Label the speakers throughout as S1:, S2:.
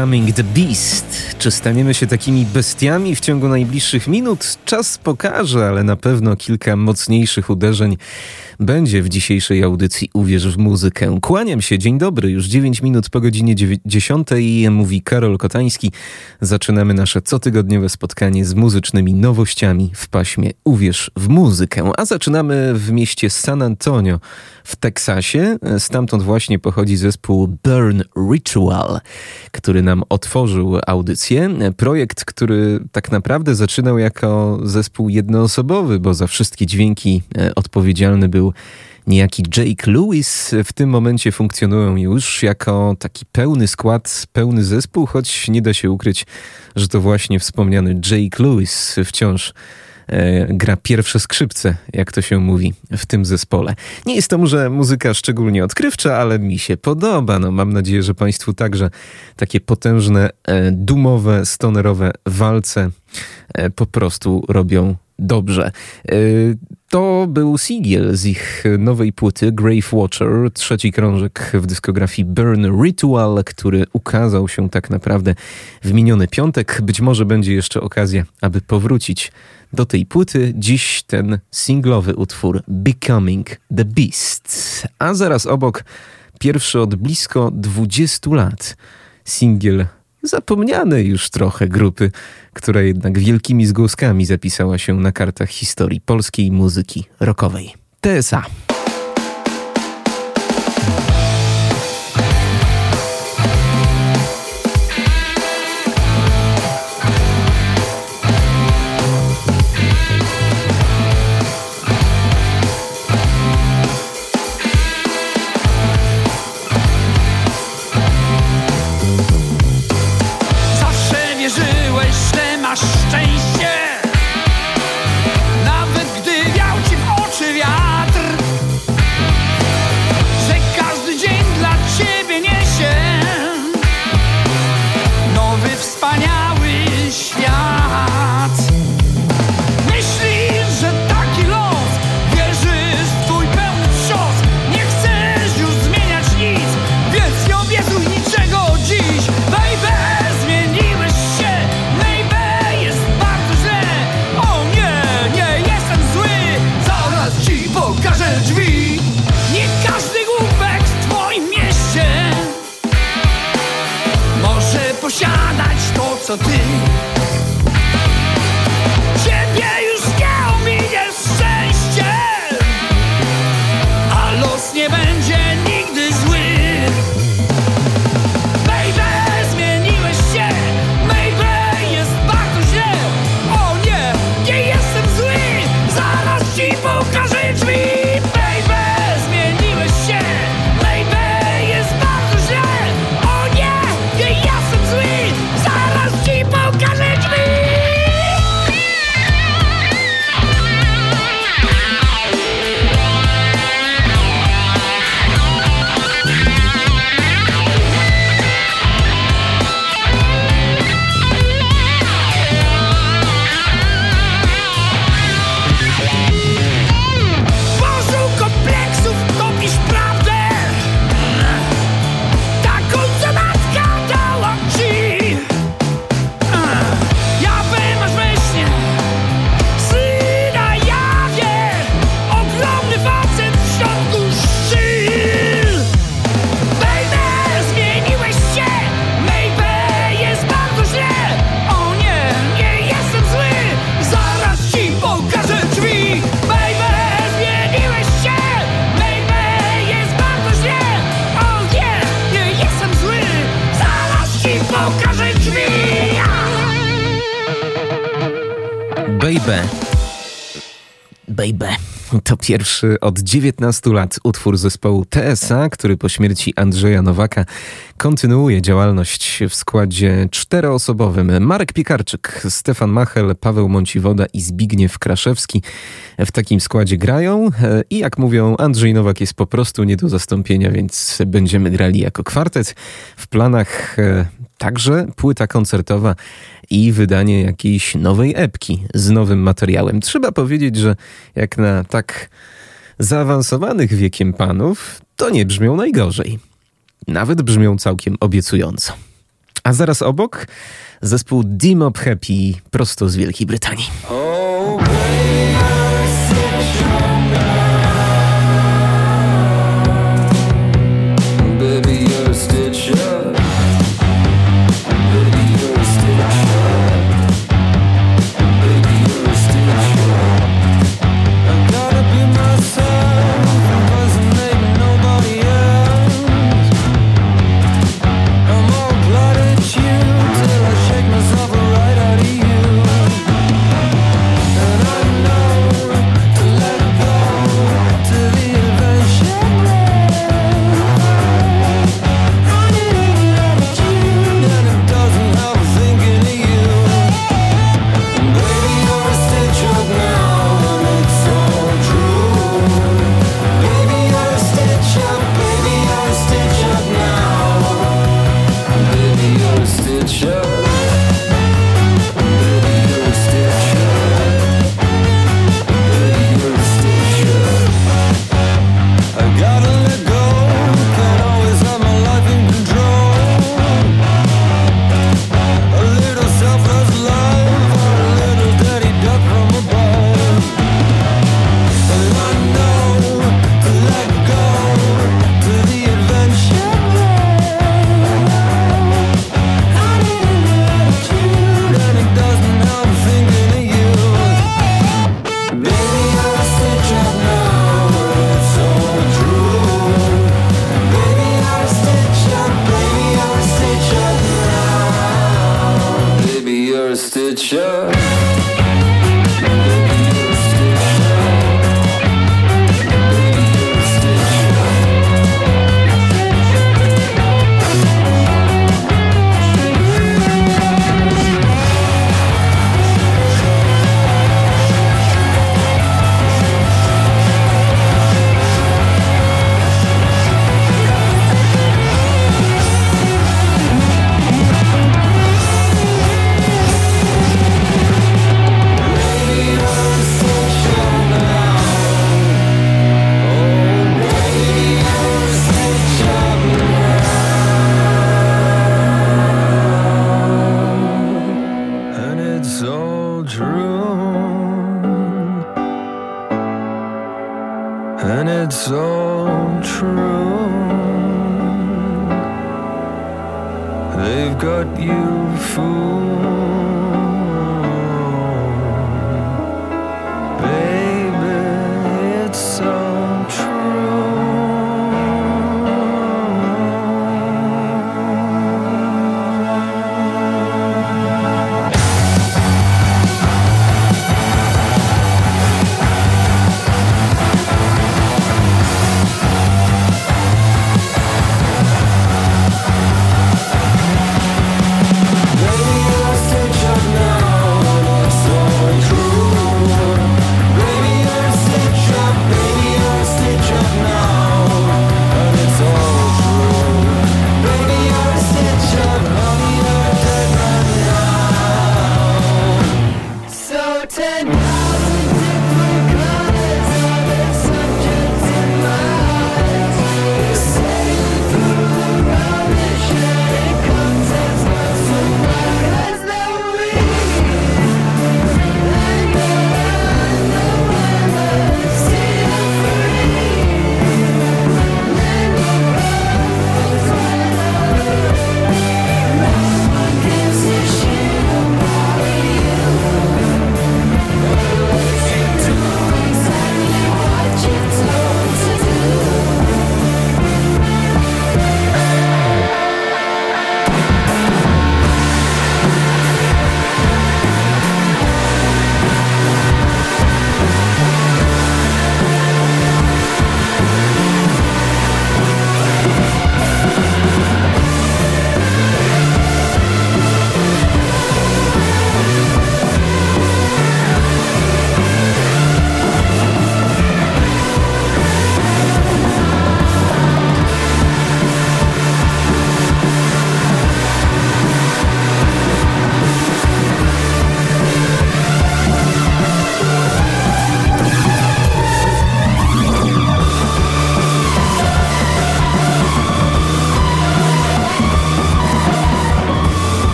S1: Becoming the Beast. Czy staniemy się takimi bestiami w ciągu najbliższych minut? Czas pokaże, ale na pewno kilka mocniejszych uderzeń będzie w dzisiejszej audycji Uwierz w muzykę. Kłaniam się, dzień dobry, już 9 minut po godzinie 10 mówi Karol Kotański. Zaczynamy nasze cotygodniowe spotkanie z muzycznymi nowościami w paśmie Uwierz w muzykę. A zaczynamy w mieście San Antonio w Teksasie. Stamtąd właśnie pochodzi zespół Burn Ritual, który nam otworzył audycję. Projekt, który tak naprawdę zaczynał jako zespół jednoosobowy, bo za wszystkie dźwięki e, odpowiedzialny był niejaki Jake Lewis. W tym momencie funkcjonują już jako taki pełny skład, pełny zespół, choć nie da się ukryć, że to właśnie wspomniany Jake Lewis wciąż e, gra pierwsze skrzypce, jak to się mówi, w tym zespole. Nie jest to może muzyka szczególnie odkrywcza, ale mi się podoba. No, mam nadzieję, że Państwu także takie potężne, e, dumowe, stonerowe walce e, po prostu robią dobrze. E, to był singiel z ich nowej płyty Grave Watcher, trzeci krążek w dyskografii Burn Ritual, który ukazał się tak naprawdę w miniony piątek. Być może będzie jeszcze okazja, aby powrócić do tej płyty. Dziś ten singlowy utwór Becoming the Beast. A zaraz obok pierwszy od blisko 20 lat singiel zapomnianej już trochę grupy, która jednak wielkimi zgłoskami zapisała się na kartach historii polskiej muzyki rockowej. TSA. Pierwszy od 19 lat utwór zespołu TSA, który po śmierci Andrzeja Nowaka kontynuuje działalność w składzie czteroosobowym. Marek Piekarczyk, Stefan Machel, Paweł Mąciwoda i Zbigniew Kraszewski w takim składzie grają i jak mówią, Andrzej Nowak jest po prostu nie do zastąpienia, więc będziemy grali jako kwartet. W planach e, także płyta koncertowa i wydanie jakiejś nowej epki z nowym materiałem. Trzeba powiedzieć, że jak na tak zaawansowanych wiekiem panów, to nie brzmią najgorzej. Nawet brzmią całkiem obiecująco.
S2: A zaraz obok zespół Dimop Happy prosto z Wielkiej Brytanii.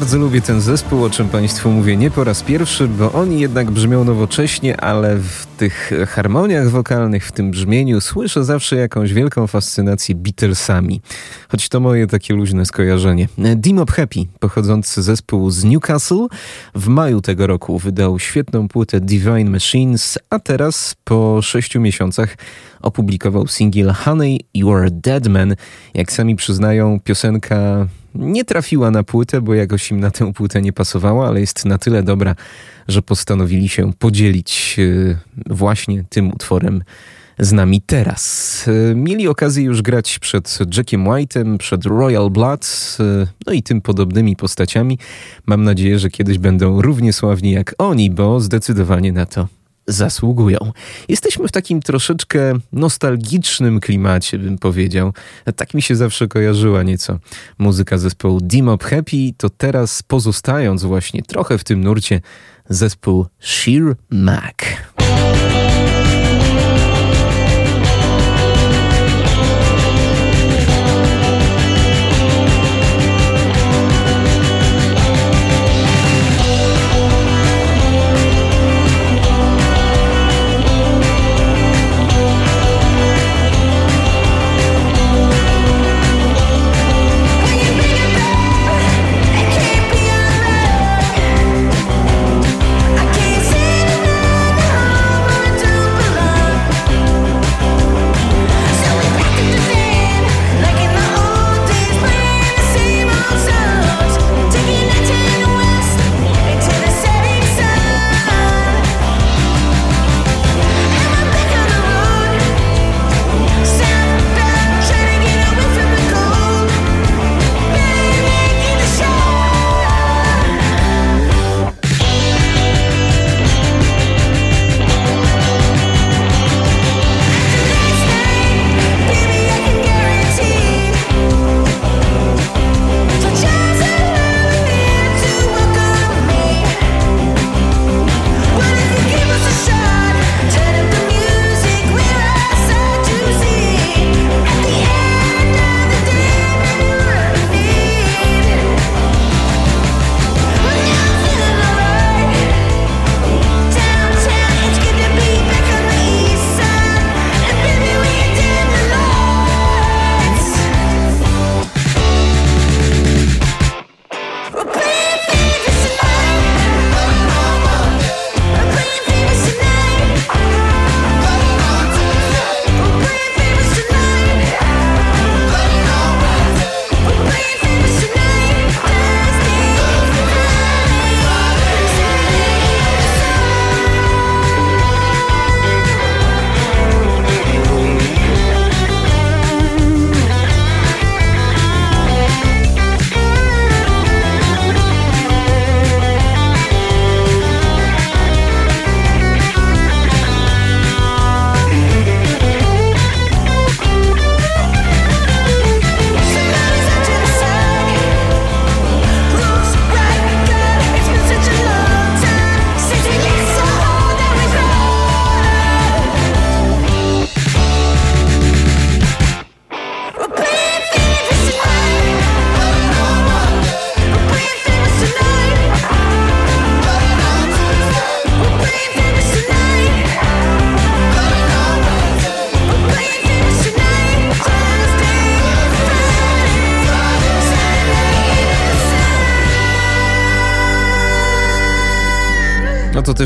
S1: Bardzo lubię ten zespół, o czym Państwu mówię nie po raz pierwszy, bo oni jednak brzmią nowocześnie, ale w tych harmoniach wokalnych, w tym brzmieniu słyszę zawsze jakąś wielką fascynację Beatlesami. Choć to moje takie luźne skojarzenie. Dimop Happy, pochodzący zespół z Newcastle, w maju tego roku wydał świetną płytę Divine Machines, a teraz po sześciu miesiącach opublikował singiel Honey, You're Dead Man. Jak sami przyznają, piosenka nie trafiła na płytę, bo jakoś im na tę płytę nie pasowała, ale jest na tyle dobra, że postanowili się podzielić e, właśnie tym utworem z nami teraz. E, mieli okazję już grać przed Jackiem White'em, przed Royal Blood, e, no i tym podobnymi postaciami. Mam nadzieję, że kiedyś będą równie sławni jak oni, bo zdecydowanie na to zasługują. Jesteśmy w takim troszeczkę nostalgicznym klimacie, bym powiedział. Tak mi się zawsze kojarzyła nieco muzyka zespołu Dimop Happy, to teraz pozostając właśnie trochę w tym nurcie zespół Sheer Mac.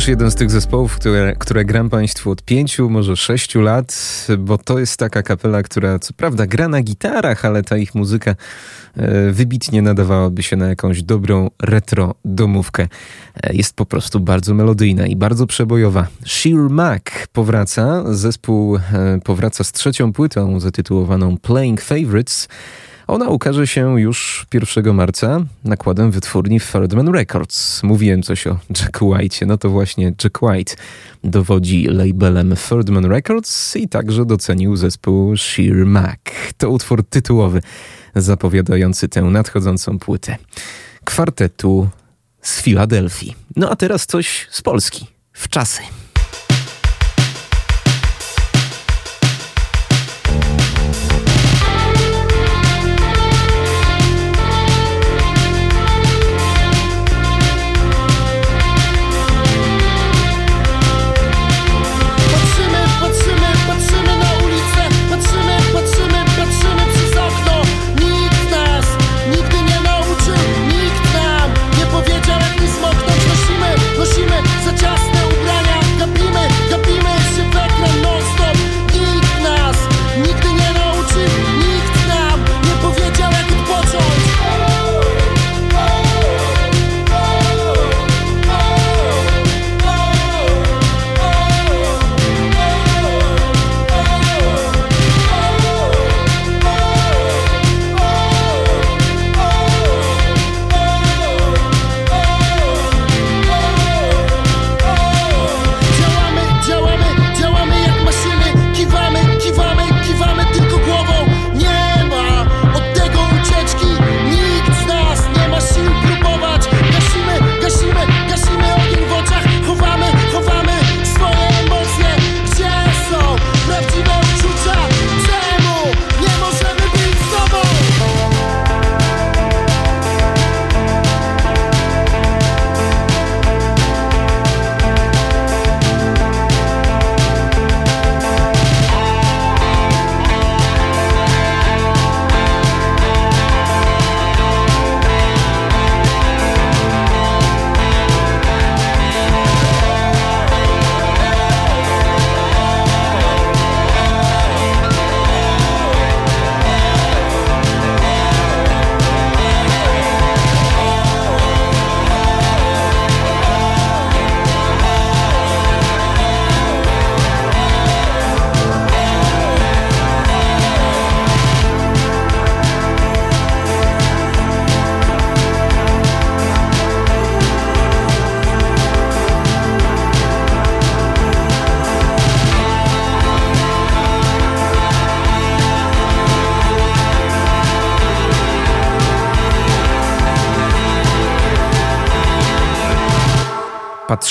S1: Też jeden z tych zespołów, które, które gram Państwu od pięciu, może sześciu lat, bo to jest taka kapela, która co prawda gra na gitarach, ale ta ich muzyka e, wybitnie nadawałaby się na jakąś dobrą retro domówkę. E, jest po prostu bardzo melodyjna i bardzo przebojowa. Sheer Mac powraca, zespół e, powraca z trzecią płytą zatytułowaną Playing Favorites. Ona ukaże się już 1 marca nakładem wytwórni Ferdman Records. Mówiłem coś o Jacku White'ie, no to właśnie Jack White dowodzi labelem Ferdman Records i także docenił zespół Sheer Mac. To utwór tytułowy zapowiadający tę nadchodzącą płytę kwartetu z Filadelfii. No a teraz coś z Polski. W czasy.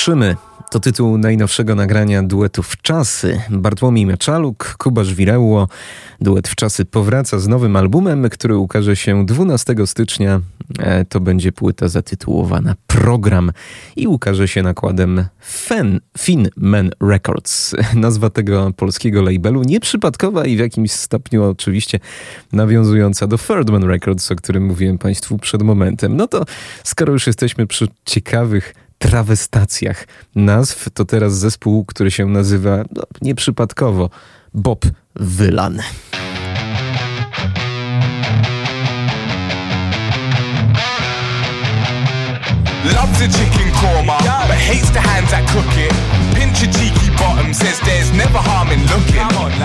S1: Patrzymy. To tytuł najnowszego nagrania duetu w czasy. Bartłomiej Meczaluk, Kuba Żwireło. Duet w czasy powraca z nowym albumem, który ukaże się 12 stycznia. E, to będzie płyta zatytułowana Program i ukaże się nakładem Fen, Fin Men Records. Nazwa tego polskiego labelu nieprzypadkowa i w jakimś stopniu oczywiście nawiązująca do Thirdman Records, o którym mówiłem Państwu przed momentem. No to skoro już jesteśmy przy ciekawych trawestacjach nazw, to teraz zespół, który się nazywa no, nieprzypadkowo Bob Wylan.
S3: Loves a chicken but hates the hands that cook it. Pinch a cheeky bottom, says there's never harm in looking.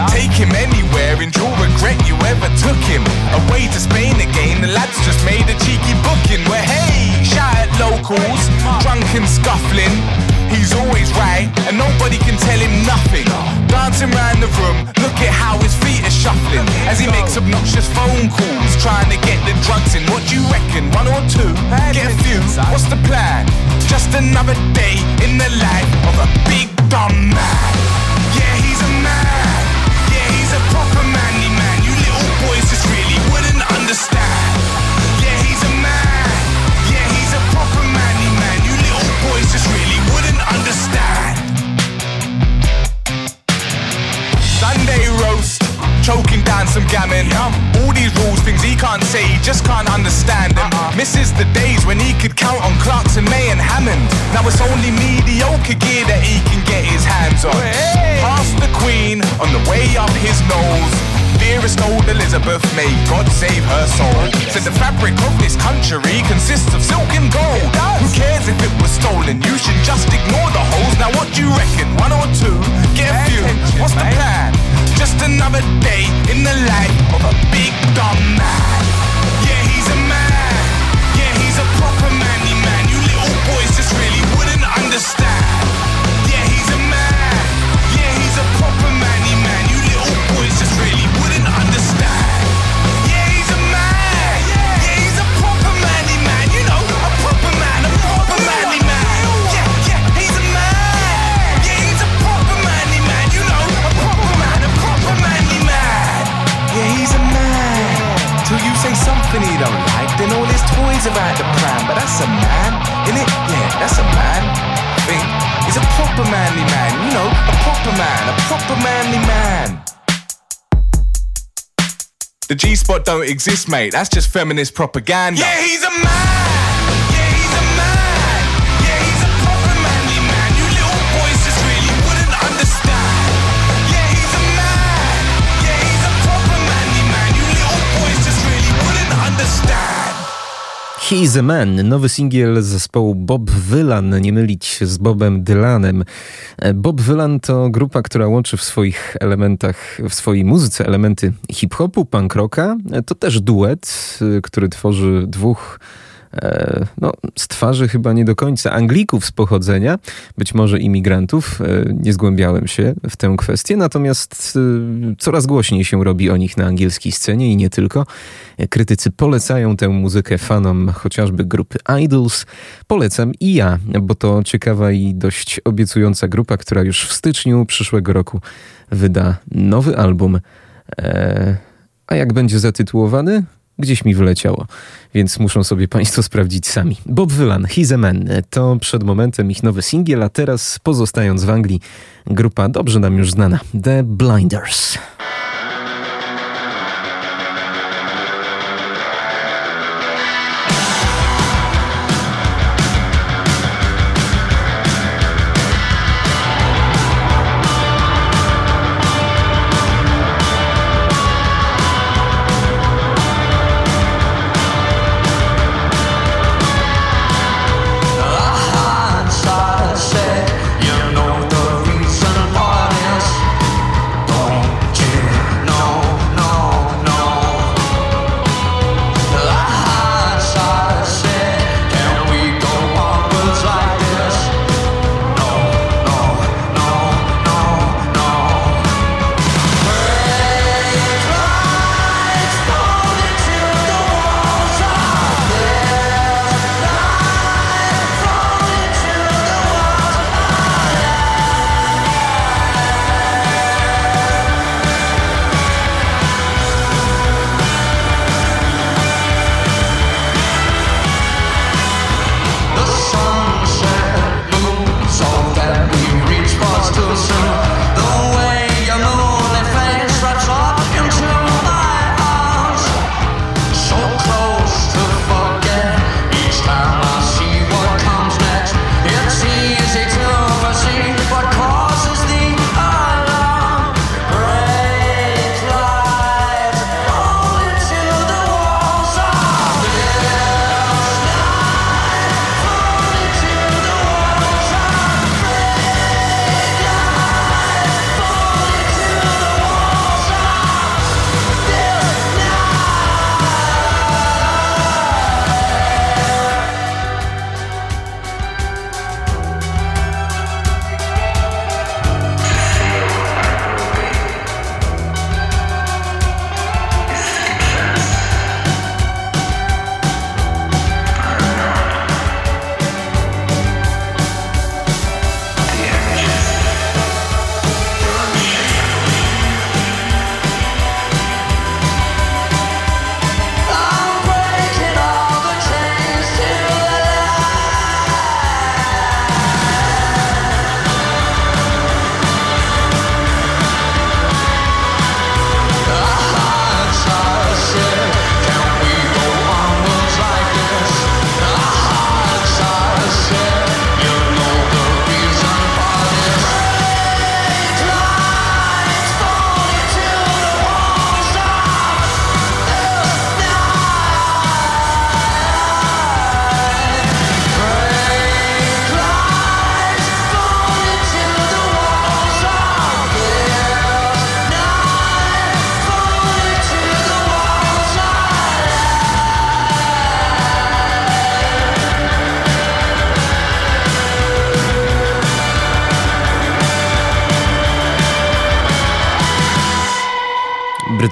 S3: Take him anywhere and you'll regret you ever took him. Away to Spain again, the lads just made a cheeky booking. Where hey, shout at locals, drunk and scuffling. He's always right, and nobody can tell him nothing. Dancing round the room, look at how his feet are shuffling as he makes obnoxious phone calls, trying to get the drugs in. What you reckon? One or two? Get a few. What's the plan? Just another day in the life of a big dumb man. Yeah, he's a man. Yeah, he's a proper manly man. You little boys just really wouldn't understand. Sunday roast, choking down some gammon. All these rules, things he can't say, he just can't understand them. Misses the days when he could count on Clarkson, May, and Hammond. Now it's only mediocre gear that he can get his hands on. Past the Queen on the way up his nose. Dearest old Elizabeth, may God save her soul. Said the fabric of this country consists of silk and gold. Who cares if it was stolen? You should just ignore the holes. Now what do you reckon? One or two? Get a few. What's the plan? Just another day in the life of a big dumb man. Yeah, he's a man. Yeah, he's a proper manly man. You little boys just really wouldn't understand. He don't like, then all his toys are out the pram. But that's a man, innit? Yeah, that's a man. Think he's a proper manly man. You know, a proper man, a proper manly man. The G spot don't exist, mate. That's just feminist propaganda. Yeah, he's a man. He's a Man,
S1: nowy singiel zespołu Bob Wylan, nie mylić z Bobem Dylanem. E, Bob Wylan to grupa, która łączy w swoich elementach, w swojej muzyce elementy hip-hopu, punk rocka. E, To też duet, e, który tworzy dwóch no, z twarzy chyba nie do końca Anglików z pochodzenia, być może imigrantów. E, Nie zgłębiałem się w tę kwestię, natomiast e, coraz głośniej się robi o nich na angielskiej scenie i nie tylko. E, Krytycy polecają tę muzykę fanom chociażby grupy Idols. Polecam i ja, bo to ciekawa i dość obiecująca grupa, która już w styczniu przyszłego roku wyda nowy album. E, a jak będzie zatytułowany? Gdzieś mi wyleciało, więc muszą sobie Państwo sprawdzić sami. Bob Wylan, He's a Man, to przed momentem ich nowy singiel, a teraz pozostając w Anglii, grupa dobrze nam już znana, The Blinders.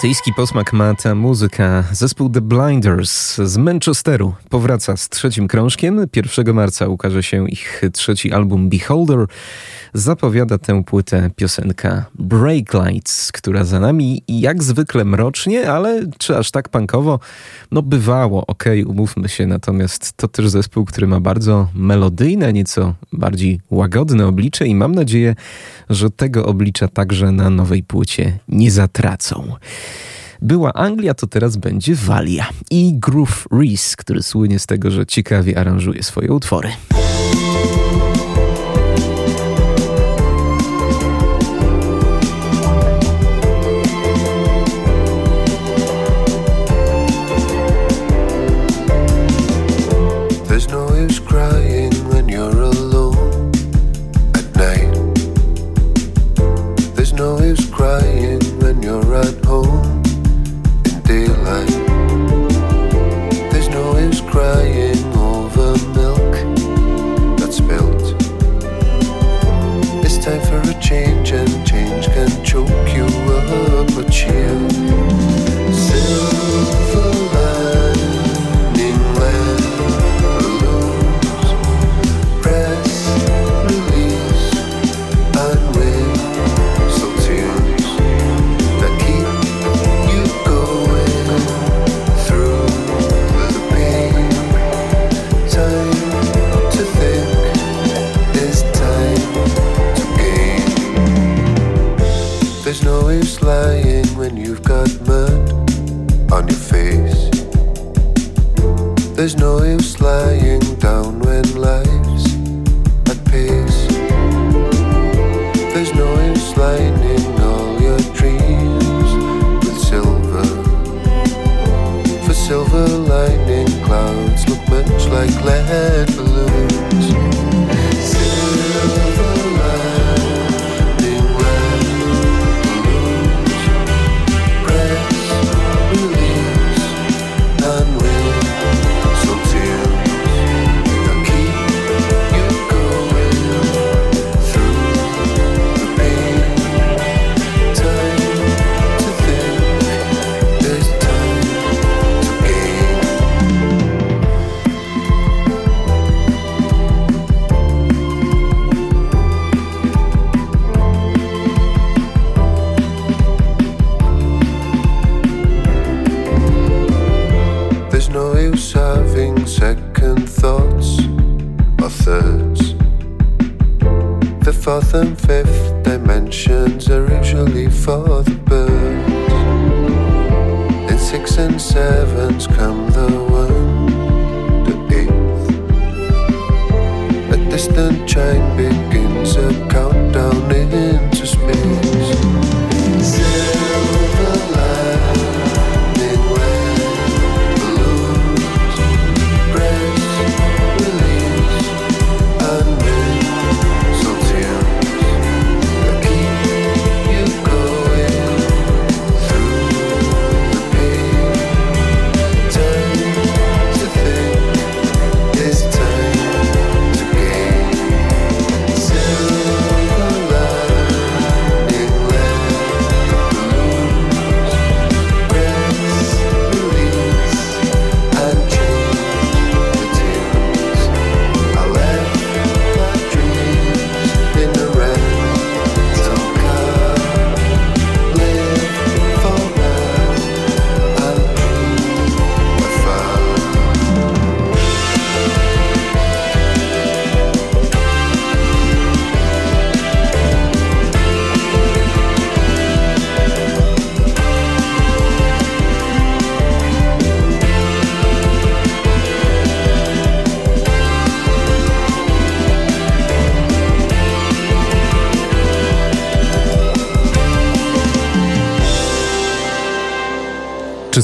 S4: Brytyjski posmak ma ta muzyka. Zespół The Blinders z Manchesteru powraca z trzecim krążkiem. 1 marca ukaże się ich trzeci album Beholder. Zapowiada tę płytę piosenka Break Lights, która za nami jak zwykle mrocznie, ale czy aż tak punkowo? No bywało, okej, okay, umówmy się, natomiast to też zespół, który ma bardzo melodyjne, nieco bardziej łagodne oblicze i mam nadzieję, że tego oblicza także na nowej płycie nie zatracą. Była Anglia, to teraz będzie Walia i Groove Reese, który słynie z tego, że ciekawie aranżuje swoje utwory.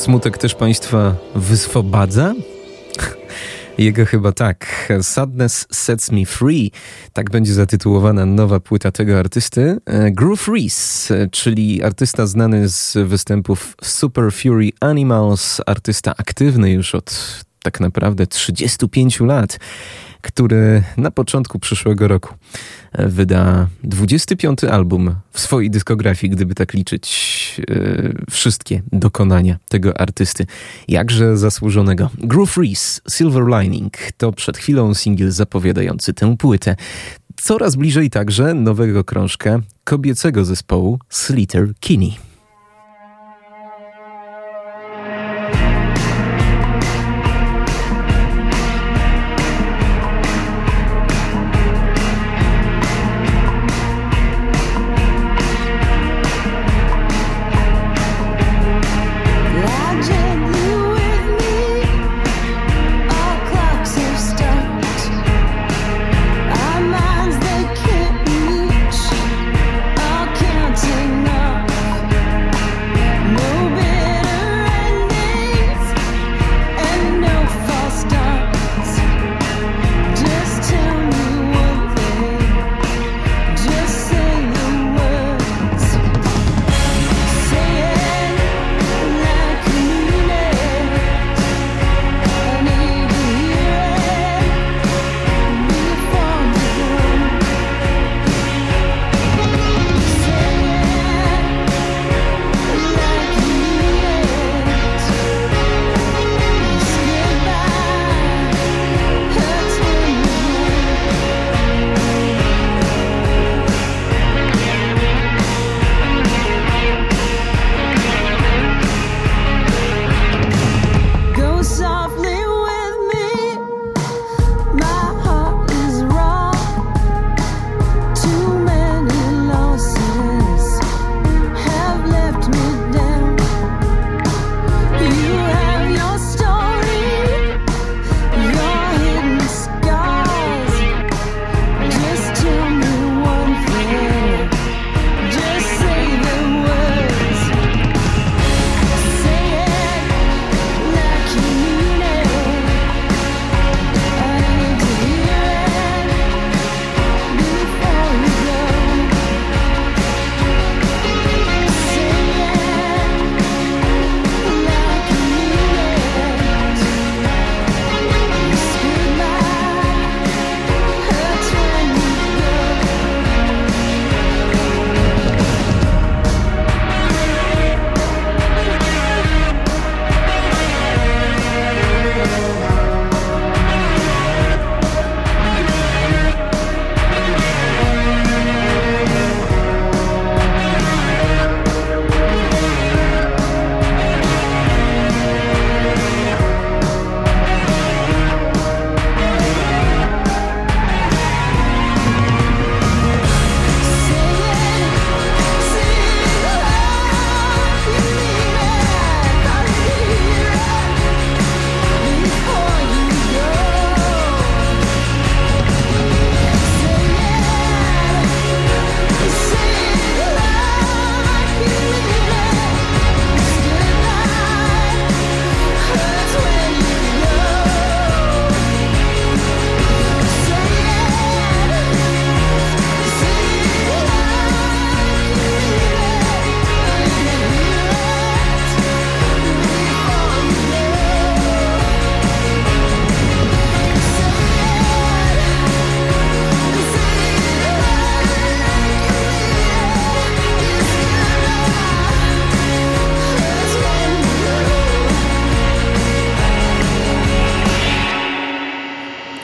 S4: Smutek też Państwa wyswobadza? Jego chyba tak. Sadness Sets Me Free. Tak będzie zatytułowana nowa płyta tego artysty. E, Groove Reese, czyli artysta znany z występów Super Fury Animals, artysta aktywny już od tak naprawdę 35 lat.
S5: który na początku przyszłego roku wyda 25 album w swojej dyskografii, gdyby tak liczyć yy, wszystkie dokonania tego artysty, jakże zasłużonego. Groove Reese, Silver Lining to przed chwilą singiel zapowiadający tę płytę. Coraz bliżej także nowego krążka kobiecego zespołu Slater Kinney.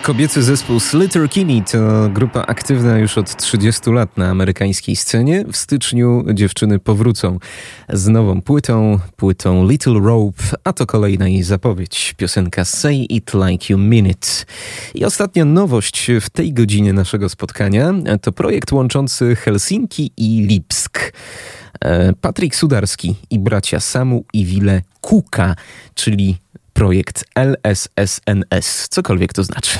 S5: Kobiecy zespół Slitter Kinney to grupa aktywna już od 30 lat na amerykańskiej scenie. W styczniu dziewczyny powrócą z nową płytą, płytą Little Rope, a to kolejna jej zapowiedź, piosenka Say It Like You Mean It. I ostatnia nowość w tej godzinie naszego spotkania to projekt łączący Helsinki i Lipsk. E, Patryk Sudarski i bracia Samu i Wile Kuka, czyli projekt LSSNS, cokolwiek to znaczy.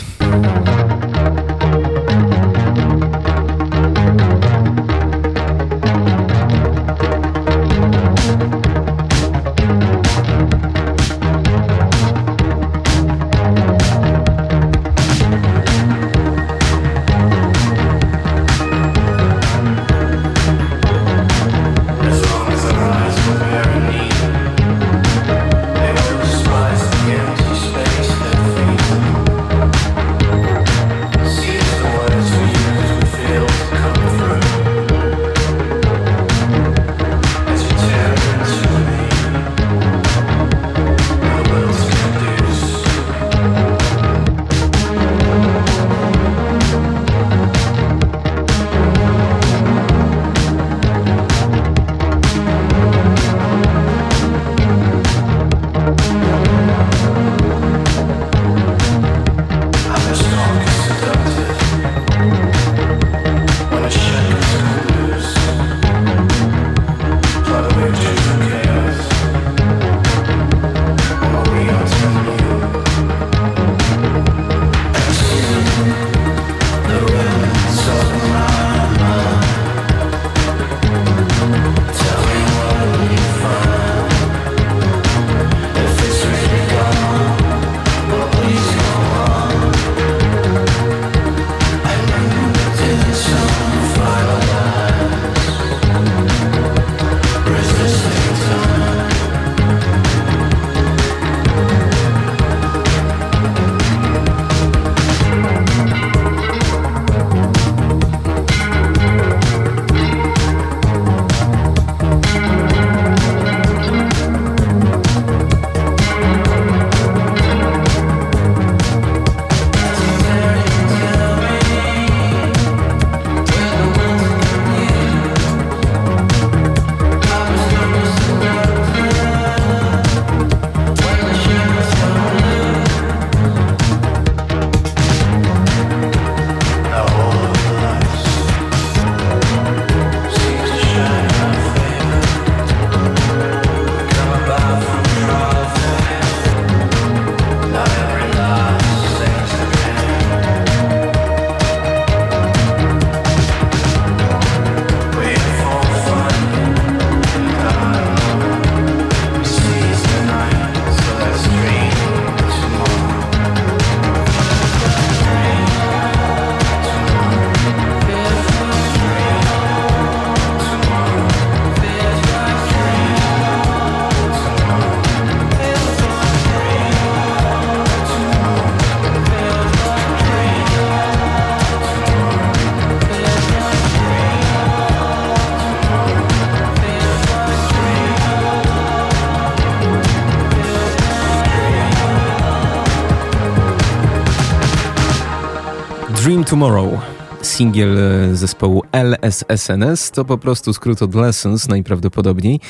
S1: Tomorrow. Singiel zespołu LSSNS to po prostu skrót od Lessons najprawdopodobniej.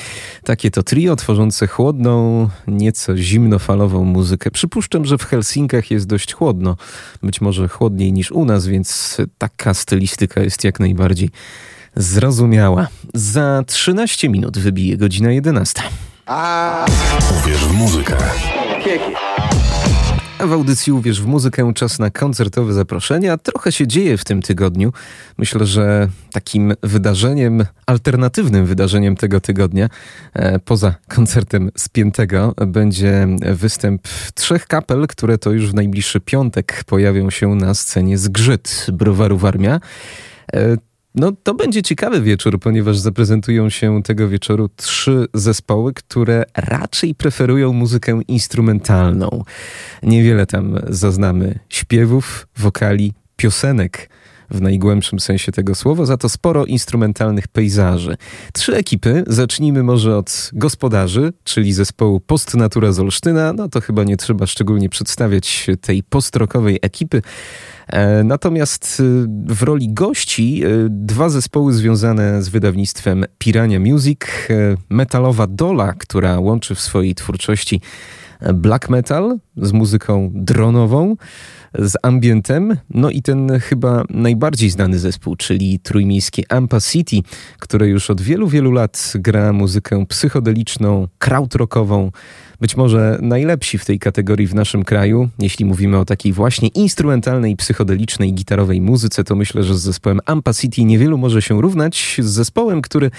S1: Takie to trio tworzące chłodną, nieco zimnofalową muzykę. Przypuszczam, że w Helsinkach jest dość chłodno, być może chłodniej niż u nas, więc taka stylistyka jest jak najbardziej zrozumiała. Za 13 minut wybije godzina 11.
S6: Uwierz w muzykę.
S1: W audycji Uwierz w muzykę czas na koncertowe zaproszenia. Trochę się dzieje w tym tygodniu. Myślę, że takim wydarzeniem, alternatywnym wydarzeniem tego tygodnia, e, poza koncertem spiętego, będzie występ trzech kapel, które to już w najbliższy piątek pojawią się na scenie Zgrzyt Browaru Warmia. No to będzie ciekawy wieczór, ponieważ zaprezentują się tego wieczoru trzy zespoły, które raczej preferują muzykę instrumentalną. Niewiele tam zaznamy śpiewów, wokali, piosenek w najgłębszym sensie tego słowa, za to sporo instrumentalnych pejzaży. Trzy ekipy, zacznijmy może od gospodarzy, czyli zespołu Postnatura z Olsztyna, no to chyba nie trzeba szczególnie przedstawiać tej postrokowej ekipy. E, natomiast e, w roli gości e, dwa zespoły związane z wydawnictwem Pirania Music, metalowa Dola, która łączy w swojej twórczości black metal z muzyką dronową, z ambientem, no i ten chyba najbardziej znany zespół, czyli trójmiejskie Ampa City, które już od wielu, wielu lat gra muzykę psychodeliczną, krautrockową, być może najlepsi w tej kategorii w naszym kraju. Jeśli mówimy o takiej właśnie instrumentalnej, psychodelicznej, gitarowej muzyce, to myślę, że z zespołem Ampa City niewielu może się równać. Z zespołem, który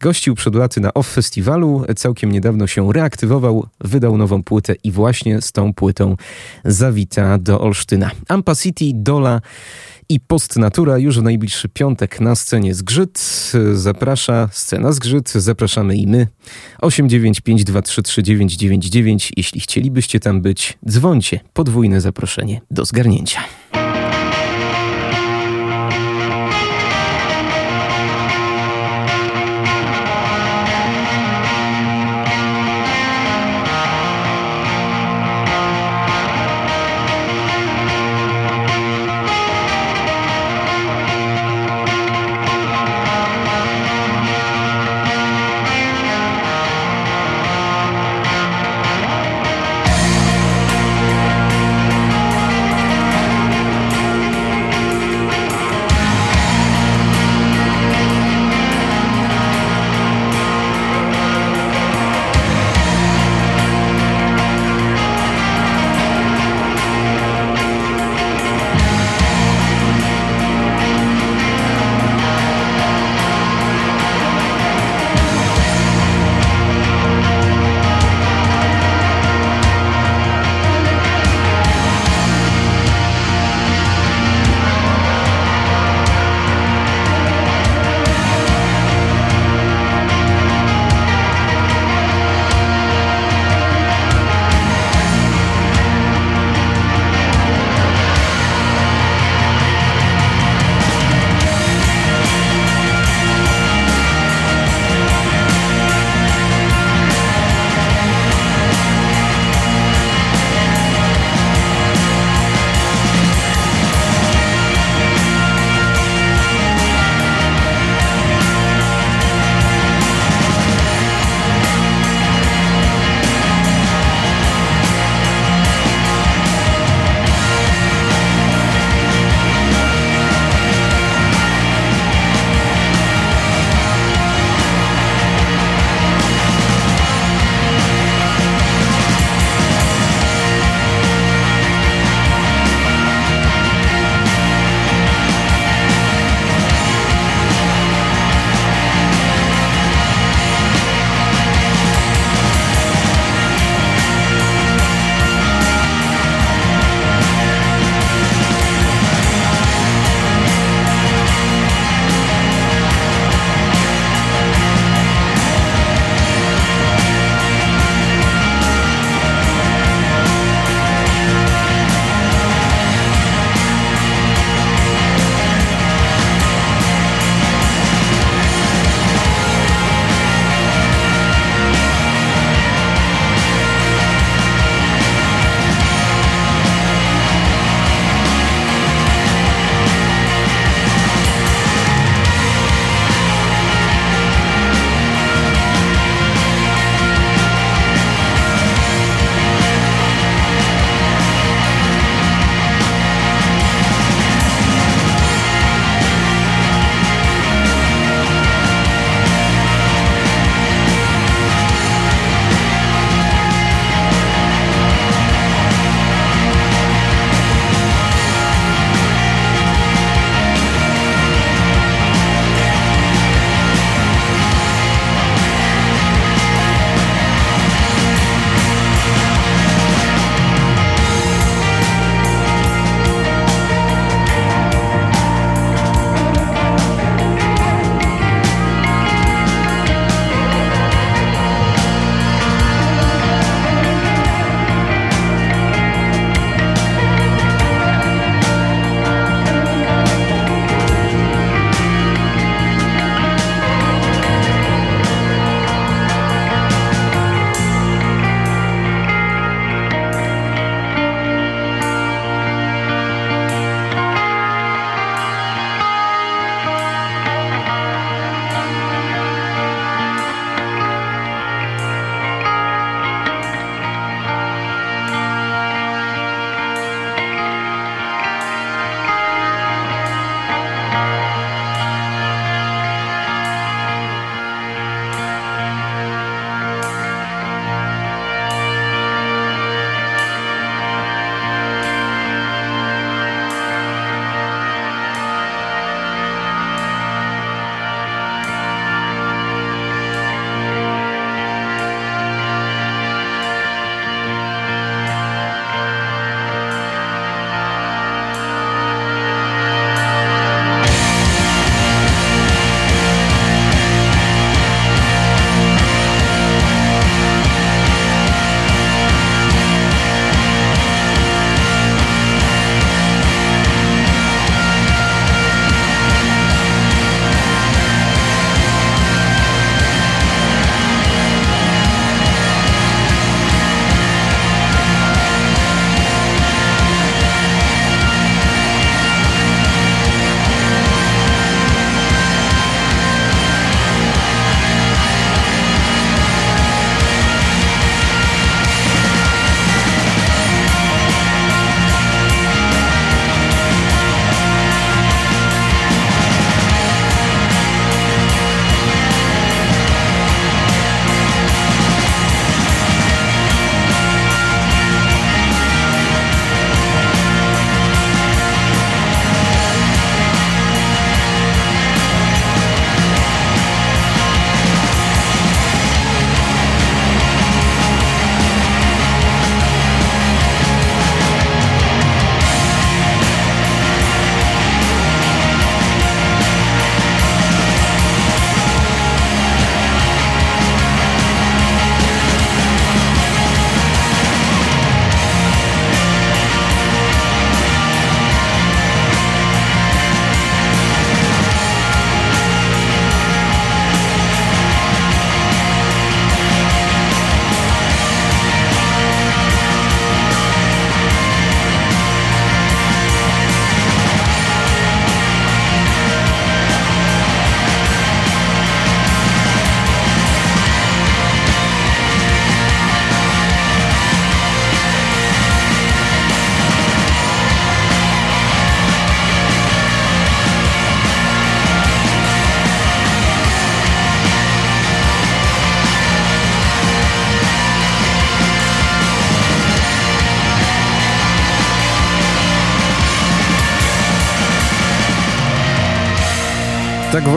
S1: gościł przed laty na Off Festiwalu, całkiem niedawno się reaktywował, wydał nową płytę i właśnie z tą płytą zawita do Olsztyna. Ampa City, Dola i Postnatura już w najbliższy piątek na scenie Zgrzyt. Zaprasza scena Zgrzyt, zapraszamy i my. 895233999. Jeśli chcielibyście tam być, dzwońcie. Podwójne zaproszenie do zgarnięcia.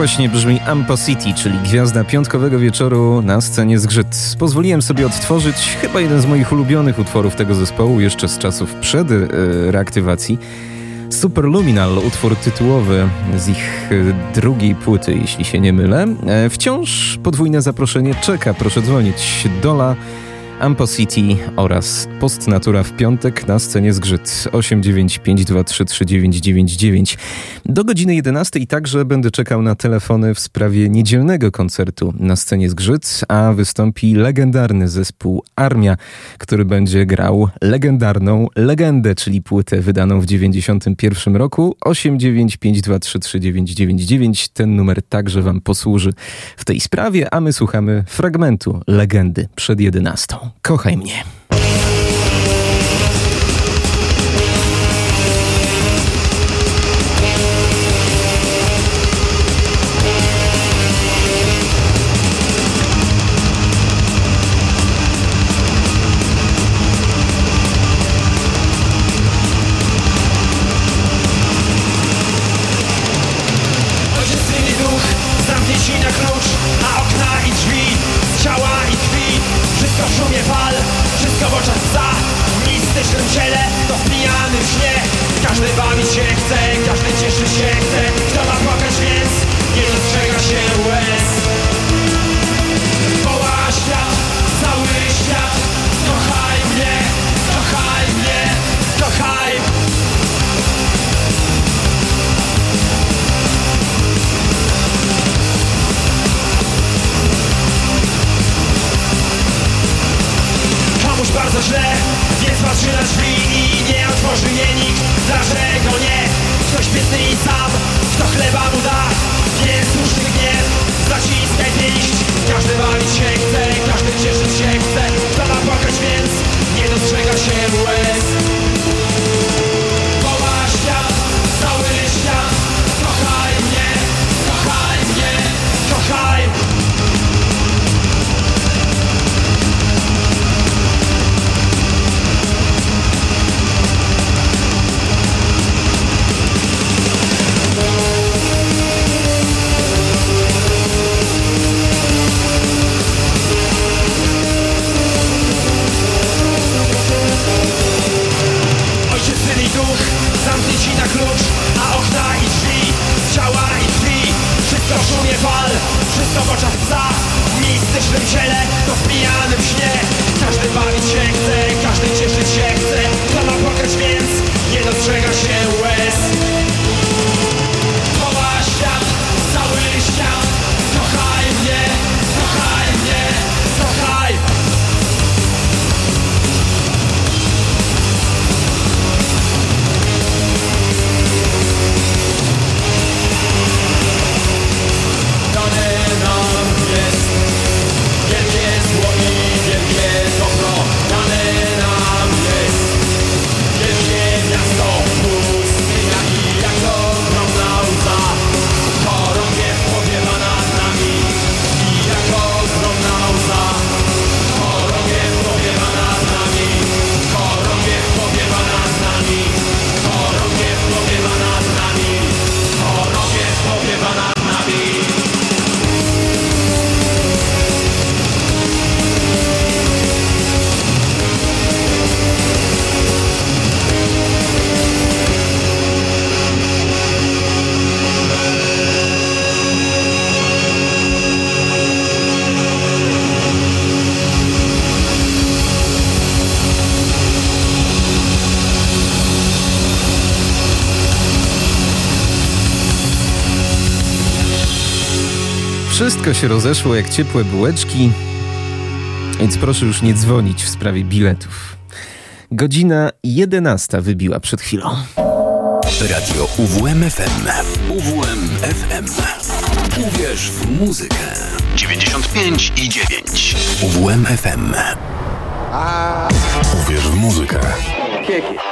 S7: Właśnie brzmi Ampo City, czyli gwiazda piątkowego wieczoru na scenie Zgrzyt. Pozwoliłem sobie odtworzyć chyba jeden z moich ulubionych utworów tego zespołu jeszcze z czasów przed e, reaktywacji. Superluminal, utwór tytułowy z ich e, drugiej płyty, jeśli się nie mylę. E, wciąż podwójne zaproszenie czeka, proszę dzwonić. Dola Ampo City oraz Postnatura w piątek na scenie Zgrzyt 895233999. Do godziny 11 także będę czekał na telefony w sprawie niedzielnego koncertu na scenie Zgrzyt, a wystąpi legendarny zespół Armia, który będzie grał legendarną legendę, czyli płytę wydaną w 91 roku 895233999. Ten numer także wam posłuży w tej sprawie, a my słuchamy fragmentu legendy przed 11. Kochaj mnie. Wszystko się rozeszło jak ciepłe bułeczki, więc proszę już nie dzwonić w sprawie biletów. Godzina 11 wybiła przed chwilą.
S6: Radio UWMFM. UWMFM. Uwierz w muzykę. 95 i 9. UWMFM. Uwierz w muzykę.
S2: Crack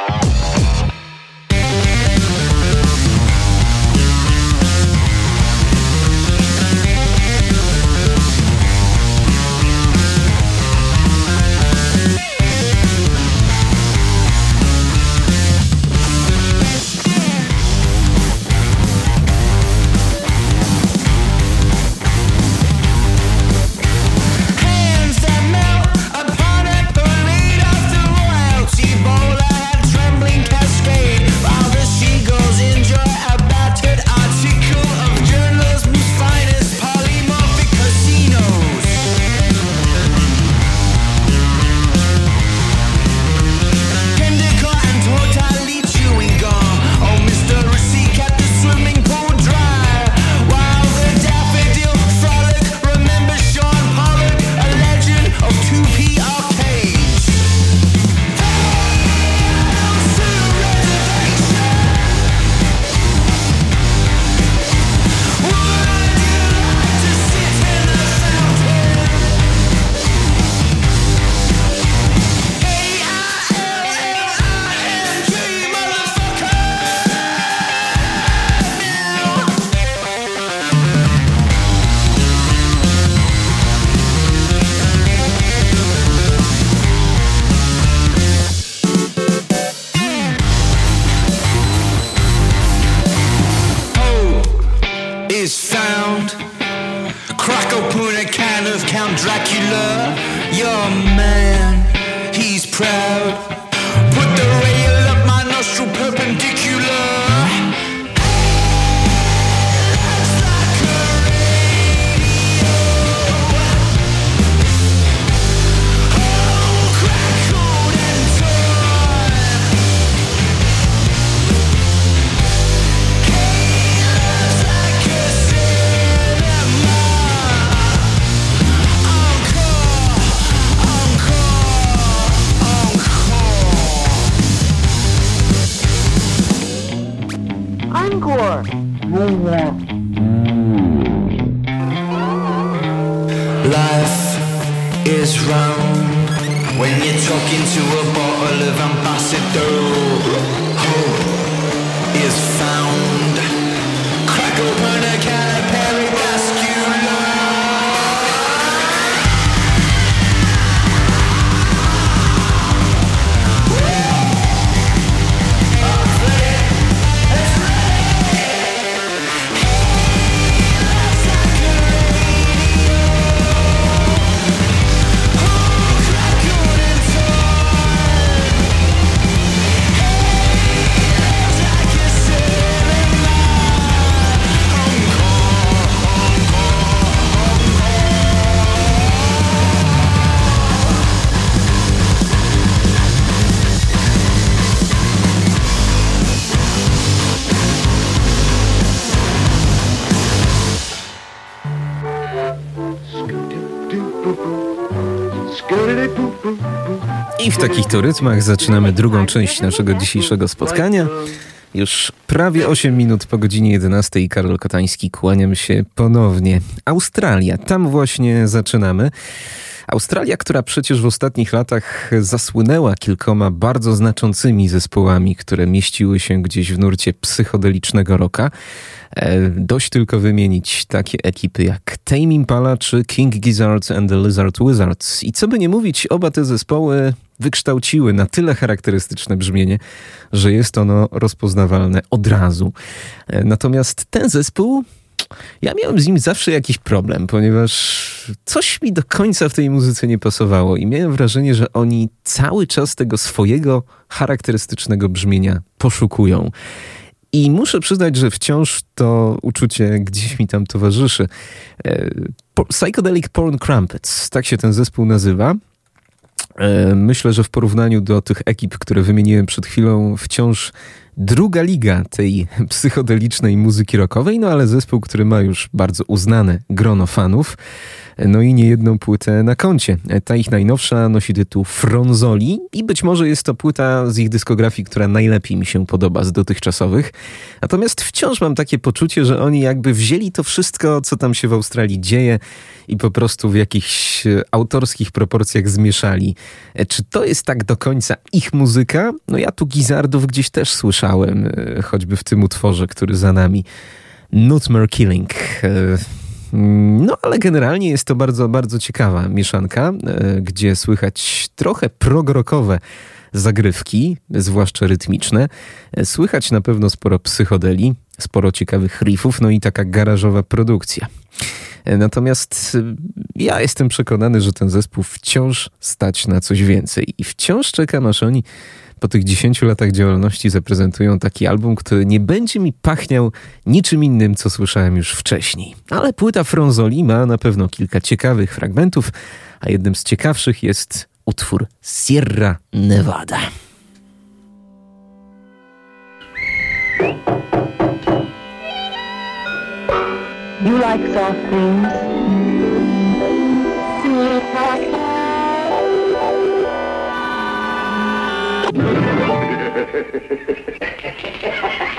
S1: I w takich to rytmach zaczynamy drugą część naszego dzisiejszego spotkania. Już prawie 8 minut po godzinie 11 Karol Kotański, kłaniam się ponownie. Australia, tam właśnie zaczynamy. Australia, która przecież w ostatnich latach zasłynęła kilkoma bardzo znaczącymi zespołami, które mieściły się gdzieś w nurcie psychodelicznego roka. E, dość tylko wymienić takie ekipy jak Tame Impala czy King Gizzard and the Lizard Wizards. I co by nie mówić, oba te zespoły wykształciły na tyle charakterystyczne brzmienie, że jest ono rozpoznawalne od razu. E, Natomiast ten zespół ja miałem z nim zawsze jakiś problem, ponieważ coś mi do końca w tej muzyce nie pasowało i miałem wrażenie, że oni cały czas tego swojego charakterystycznego brzmienia poszukują. I muszę przyznać, że wciąż to uczucie gdzieś mi tam towarzyszy. E, Psychedelic Porn Crumpets, tak się ten zespół nazywa. E, Myślę, że w porównaniu do tych ekip, które wymieniłem przed chwilą, wciąż druga liga tej psychodelicznej muzyki rockowej, no ale zespół, który ma już bardzo uznane grono fanów, no i niejedną płytę na koncie. Ta ich najnowsza nosi tytuł Fronzoli i być może jest to płyta z ich dyskografii, która najlepiej mi się podoba z dotychczasowych. Natomiast wciąż mam takie poczucie, że oni jakby wzięli to wszystko, co tam się w Australii dzieje i po prostu w jakichś autorskich proporcjach zmieszali. E, Czy to jest tak do końca ich muzyka? No ja tu Gizardów gdzieś też słyszałem, e, choćby w tym utworze, który za nami. Nutmere Killing. E, No, ale generalnie jest to bardzo, bardzo ciekawa mieszanka, e, gdzie słychać trochę progrokowe zagrywki, zwłaszcza rytmiczne. Słychać na pewno sporo psychodeli, sporo ciekawych riffów, no i taka garażowa produkcja. Natomiast ja jestem przekonany, że ten zespół wciąż stać na coś więcej i wciąż czekam, aż oni po tych 10 latach działalności zaprezentują taki album, który nie będzie mi pachniał niczym innym, co słyszałem już wcześniej. Ale płyta Fronzoli ma na pewno kilka ciekawych fragmentów, a jednym z ciekawszych jest utwór Sierra Nevada.
S8: You like soft things?
S2: Ha, ha, ha,
S1: ha, ha.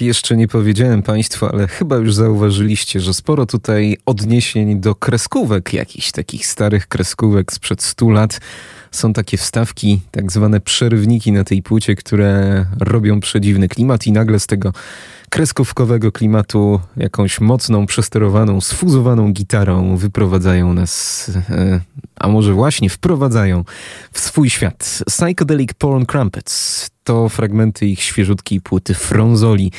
S1: Jeszcze nie powiedziałem Państwu, ale chyba już zauważyliście, że sporo tutaj odniesień do kreskówek, jakichś takich starych kreskówek sprzed 100 lat. Są takie wstawki, tak zwane przerywniki na tej płycie, które robią przedziwny klimat i nagle z tego kreskówkowego klimatu jakąś mocną, przesterowaną, sfuzowaną gitarą wyprowadzają nas, e, a może właśnie wprowadzają w swój świat. Psychedelic Porn Crumpets to fragmenty ich świeżutkiej płyty Fronzoli.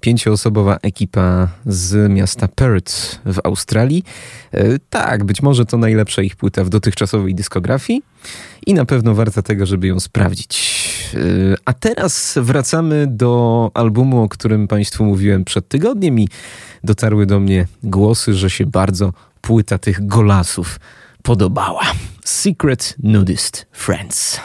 S1: Pięcioosobowa ekipa z miasta Perth w Australii. E, tak, być może to najlepsza ich płyta w dotychczasowej dyskografii i na pewno warta tego, żeby ją sprawdzić. E, a teraz wracamy do albumu, o którym Państwu mówiłem przed tygodniem i dotarły do mnie głosy, że się bardzo płyta tych golasów podobała. Secret Nudist Friends.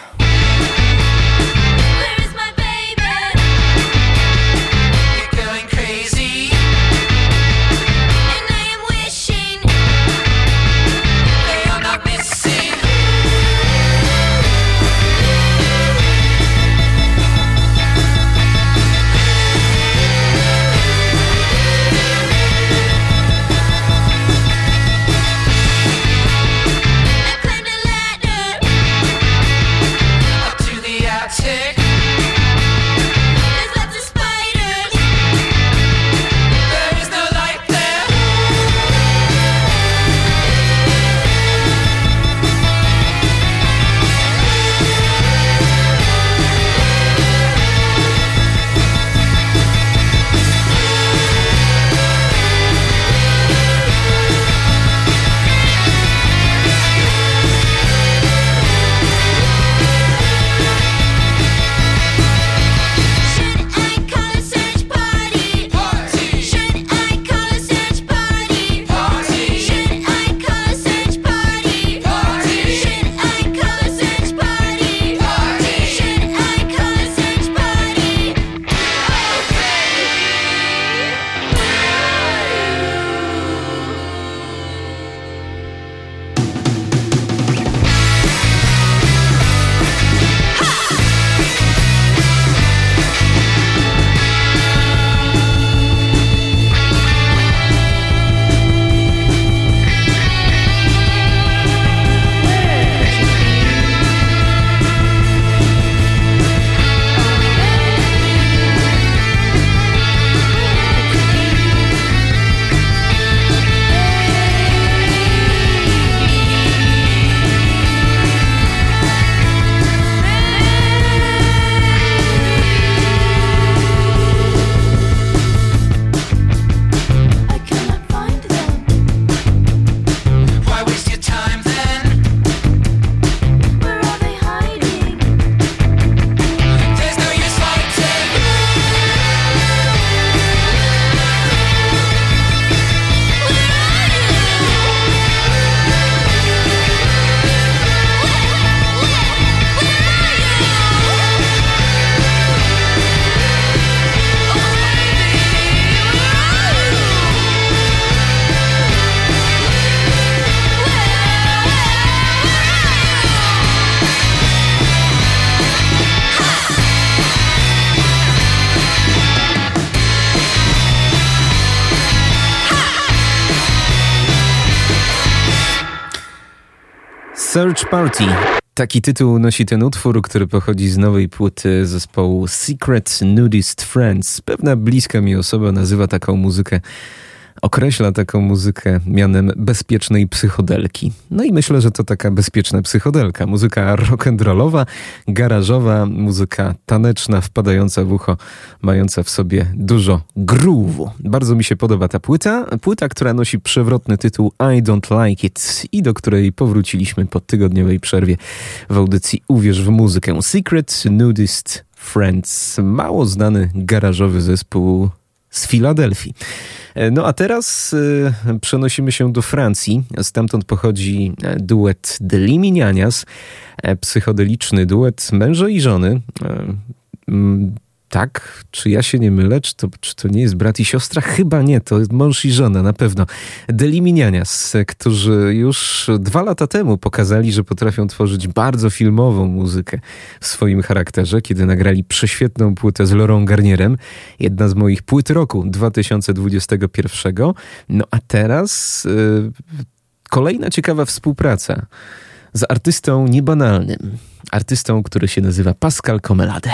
S9: Search Party.
S1: Taki tytuł nosi ten utwór, który pochodzi z nowej płyty zespołu Secret Nudist Friends. Pewna bliska mi osoba nazywa taką muzykę określa taką muzykę mianem bezpiecznej psychodelki. No i myślę, że to taka bezpieczna psychodelka. Muzyka rock'n'rollowa, garażowa, muzyka taneczna, wpadająca w ucho, mająca w sobie dużo groove'u. Bardzo mi się podoba ta płyta. Płyta, która nosi przewrotny tytuł I Don't Like It i do której powróciliśmy po tygodniowej przerwie w audycji Uwierz w muzykę. Secret Nudist Friends. Mało znany garażowy zespół z Filadelfii. E, No a teraz e, przenosimy się do Francji. Stamtąd pochodzi e, duet The Liminianias, e, psychodeliczny duet męża i żony. Tak, czy ja się nie mylę? Czy to, czy to nie jest brat i siostra? Chyba nie, to mąż i żona na pewno. Deliminianias, którzy już dwa lata temu pokazali, że potrafią tworzyć bardzo filmową muzykę w swoim charakterze, kiedy nagrali prześwietną płytę z Laurent Garnierem. Jedna z moich płyt roku 2021. No a teraz y, kolejna ciekawa współpraca z artystą niebanalnym. Artystą, który się nazywa Pascal Comelade.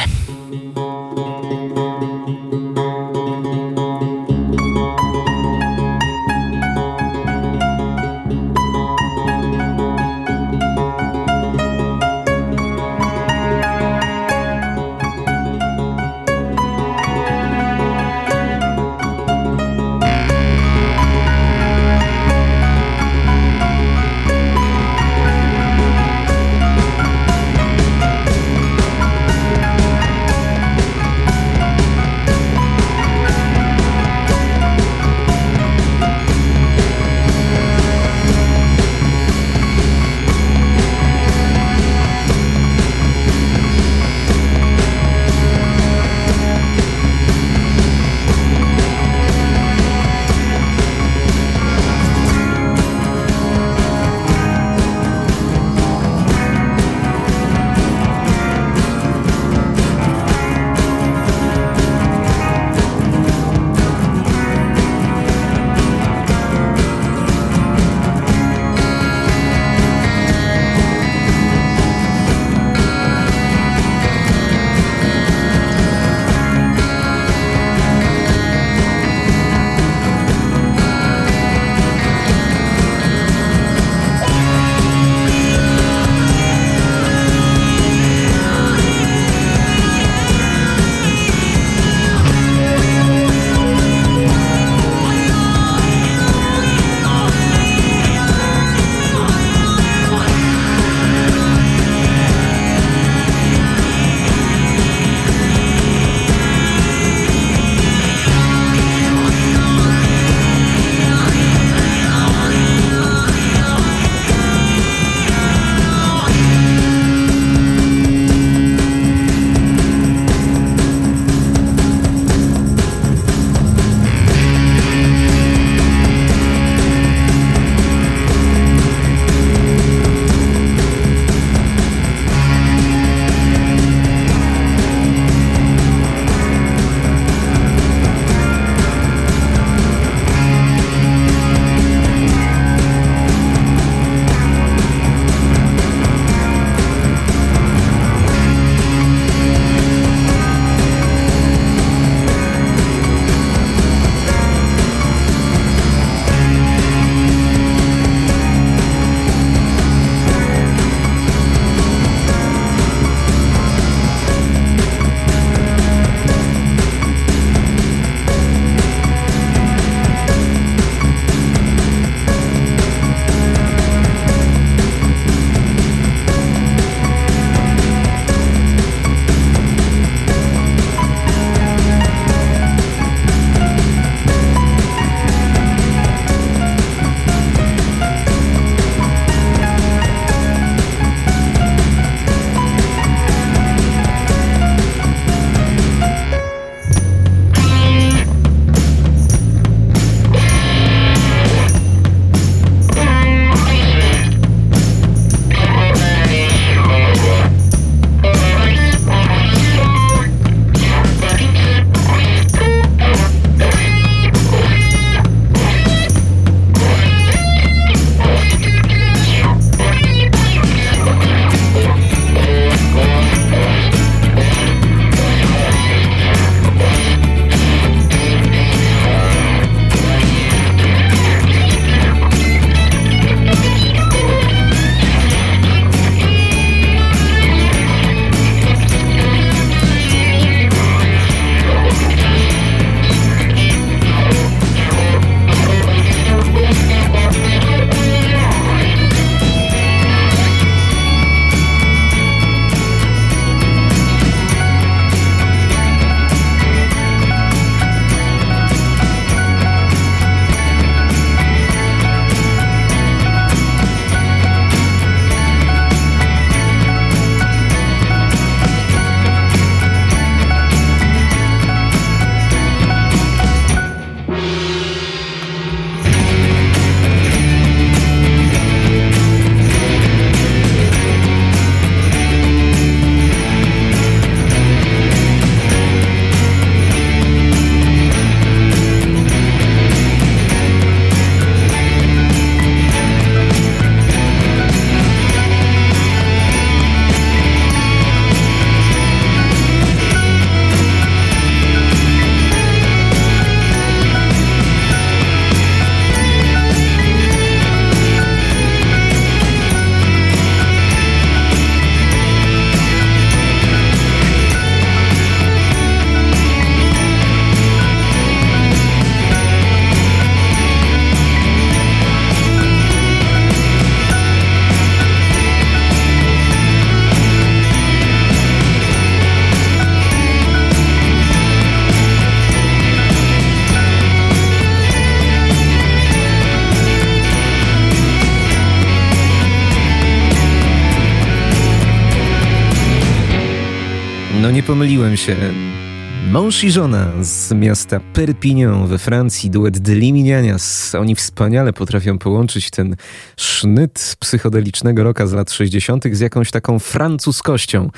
S1: Mąż z miasta Perpignan we Francji, duet de Liminianias. Oni wspaniale potrafią połączyć ten sznyt psychodelicznego roka z lat 60. z jakąś taką francuskością.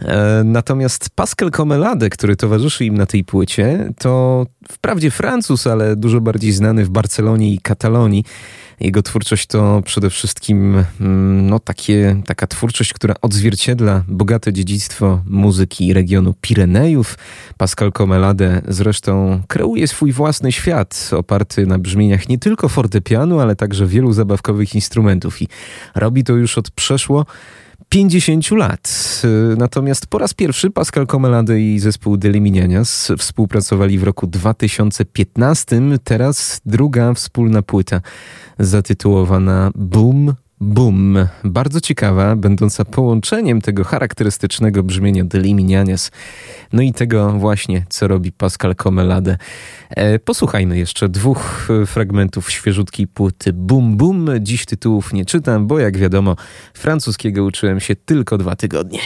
S1: E, natomiast Pascal Comelade, który towarzyszy im na tej płycie, to wprawdzie Francuz, ale dużo bardziej znany w Barcelonie i Katalonii. Jego twórczość to przede wszystkim mm, no, takie, taka twórczość, która odzwierciedla bogate dziedzictwo muzyki regionu Pirenejów. Pascal Comelade zresztą kreuje swój własny świat, oparty na brzmieniach nie tylko fortepianu, ale także wielu zabawkowych instrumentów. I robi to już od przeszło 50 lat. Natomiast po raz pierwszy Pascal Comelade i zespół Deliminianias współpracowali w roku 2015. Teraz druga wspólna płyta zatytułowana Boom Boom. Bardzo ciekawa, będąca połączeniem tego charakterystycznego brzmienia Deliminianias, no i tego właśnie, co robi Pascal Comelade. E, posłuchajmy jeszcze dwóch e, fragmentów świeżutkiej płyty Boom Boom. Dziś tytułów nie czytam, bo jak wiadomo, francuskiego uczyłem się tylko dwa tygodnie.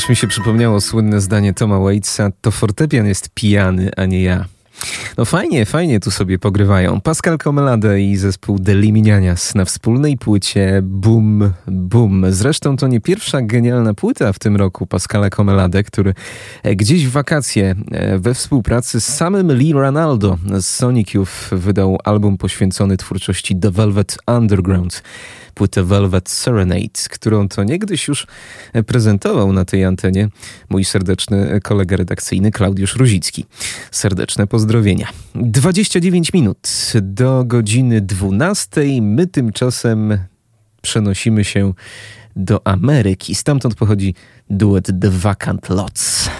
S1: Aż mi się przypomniało słynne zdanie Toma Waitsa, to fortepian jest pijany, a nie ja. No fajnie, fajnie tu sobie pogrywają. Pascal Comelade i zespół Deliminianias na wspólnej płycie Boom Boom. Zresztą to nie pierwsza genialna płyta w tym roku Pascala Comelade, który e, gdzieś w wakacje e, we współpracy z samym Lee Ranaldo z Sonic Youth wydał album poświęcony twórczości The Velvet Underground płytę Velvet Serenade, którą to niegdyś już prezentował na tej antenie mój serdeczny kolega redakcyjny Klaudiusz Ruzicki. Serdeczne pozdrowienia. 29 minut do godziny 12. My tymczasem przenosimy się do Ameryki. Stamtąd pochodzi duet The Vacant Lots.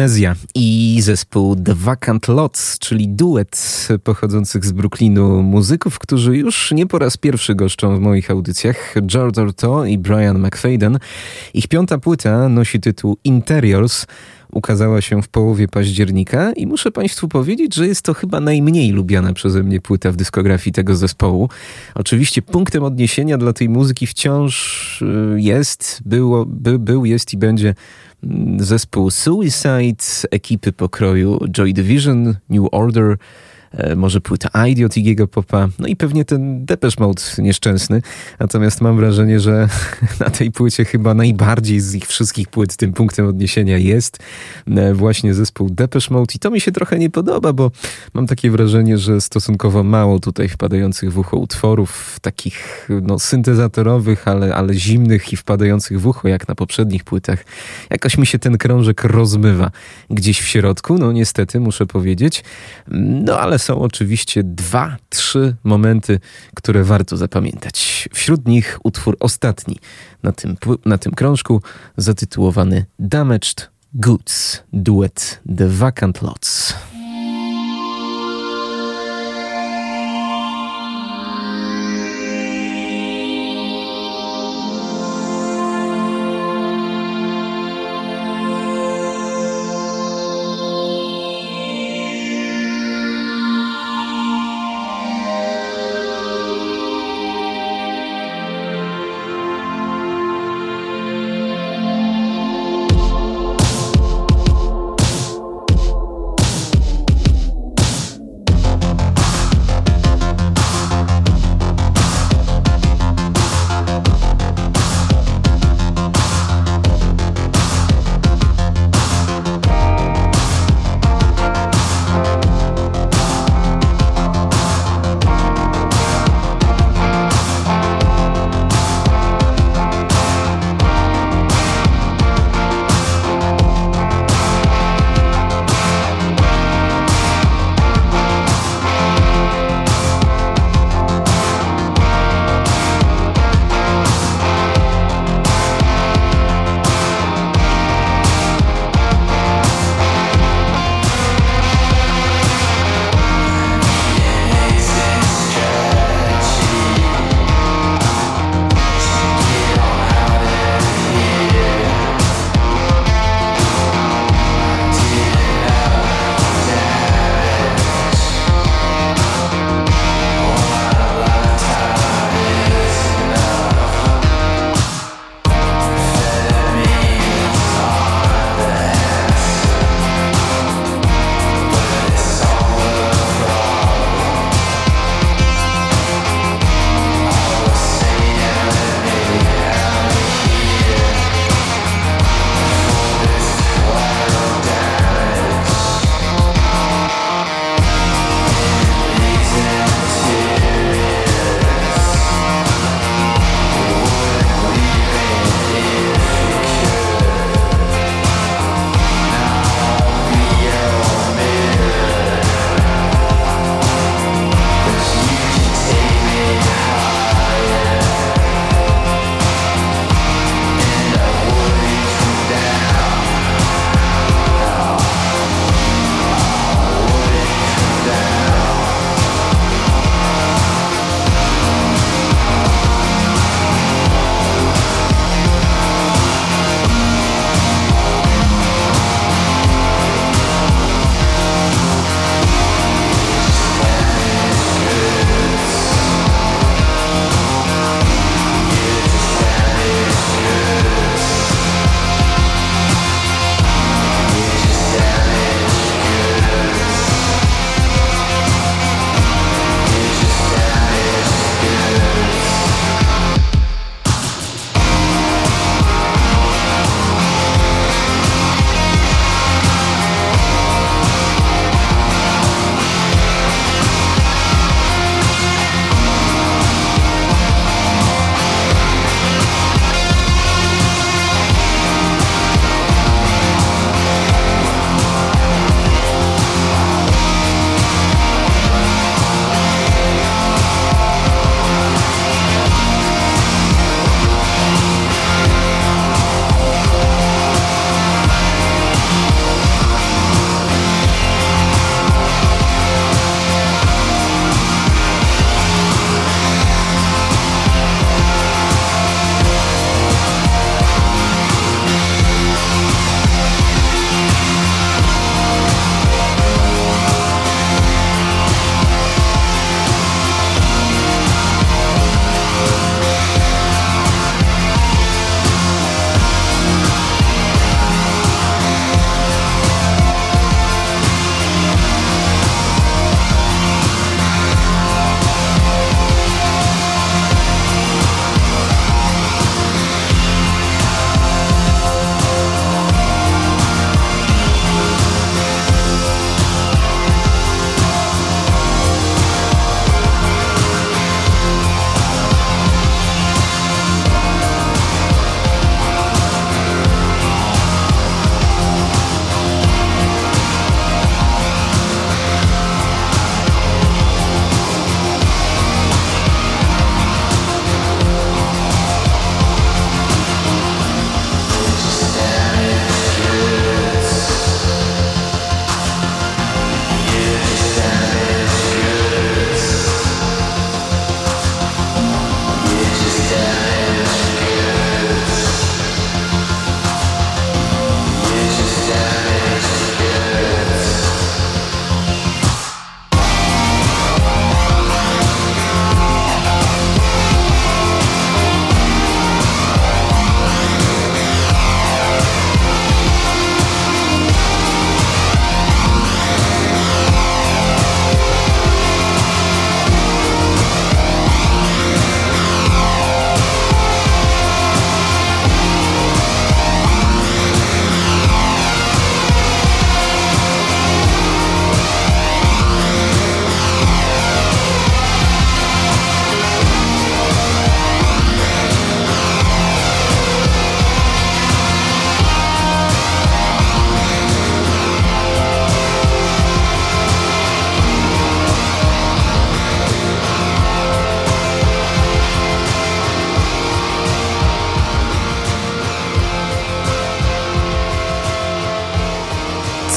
S1: Amnezja i zespół The Vacant Lots, czyli duet pochodzących z Brooklynu muzyków, którzy już nie po raz pierwszy goszczą w moich audycjach. George Orto i Brian McFadden. Ich piąta płyta nosi tytuł Interiors. Ukazała się w połowie października i muszę Państwu powiedzieć, że jest to chyba najmniej lubiana przeze mnie płyta w dyskografii tego zespołu. Oczywiście punktem odniesienia dla tej muzyki wciąż y, jest, było, by, był, jest i będzie zespół Suicide, ekipy pokroju Joy Division, New Order, może płyta Idiot Iggy'ego Popa, no i pewnie ten Depeche Mode nieszczęsny. Natomiast mam wrażenie, że na tej płycie chyba najbardziej z ich wszystkich płyt tym punktem odniesienia jest e, właśnie zespół Depeche Mode i to mi się trochę nie podoba, bo mam takie wrażenie, że stosunkowo mało tutaj wpadających w ucho utworów, takich no, syntezatorowych, ale, ale zimnych i wpadających w ucho, jak na poprzednich płytach. Jakoś mi się ten krążek rozmywa gdzieś w środku, no niestety muszę powiedzieć. No ale są oczywiście dwa, trzy momenty, które warto zapamiętać. Wśród nich utwór ostatni na tym, na tym krążku, zatytułowany Damaged Goods, duet The Vacant Lots.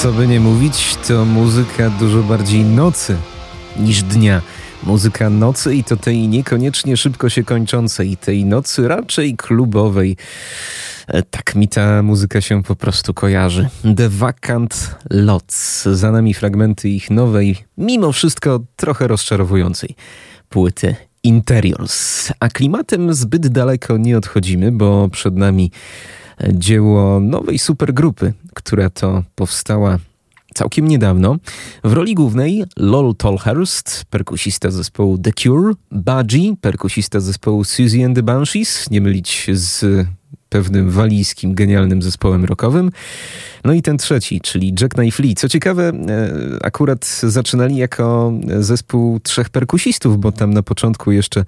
S2: Co by nie mówić, to muzyka dużo bardziej nocy niż dnia. Muzyka nocy i to tej niekoniecznie szybko się kończącej, tej nocy raczej klubowej. E, Tak mi ta muzyka się po prostu kojarzy. The Vacant Lots. Za nami fragmenty ich nowej, mimo wszystko trochę rozczarowującej płyty Interiors. A klimatem zbyt daleko nie odchodzimy, bo przed nami dzieło nowej supergrupy, która to powstała całkiem niedawno. W roli głównej Lol Tolhurst, perkusista zespołu The Cure, Budgie, perkusista zespołu Susie and the Banshees, nie mylić z pewnym walijskim, genialnym zespołem rockowym. No i ten trzeci, czyli Jack Knife Lee. Co ciekawe, e, akurat zaczynali jako zespół trzech perkusistów, bo tam na początku jeszcze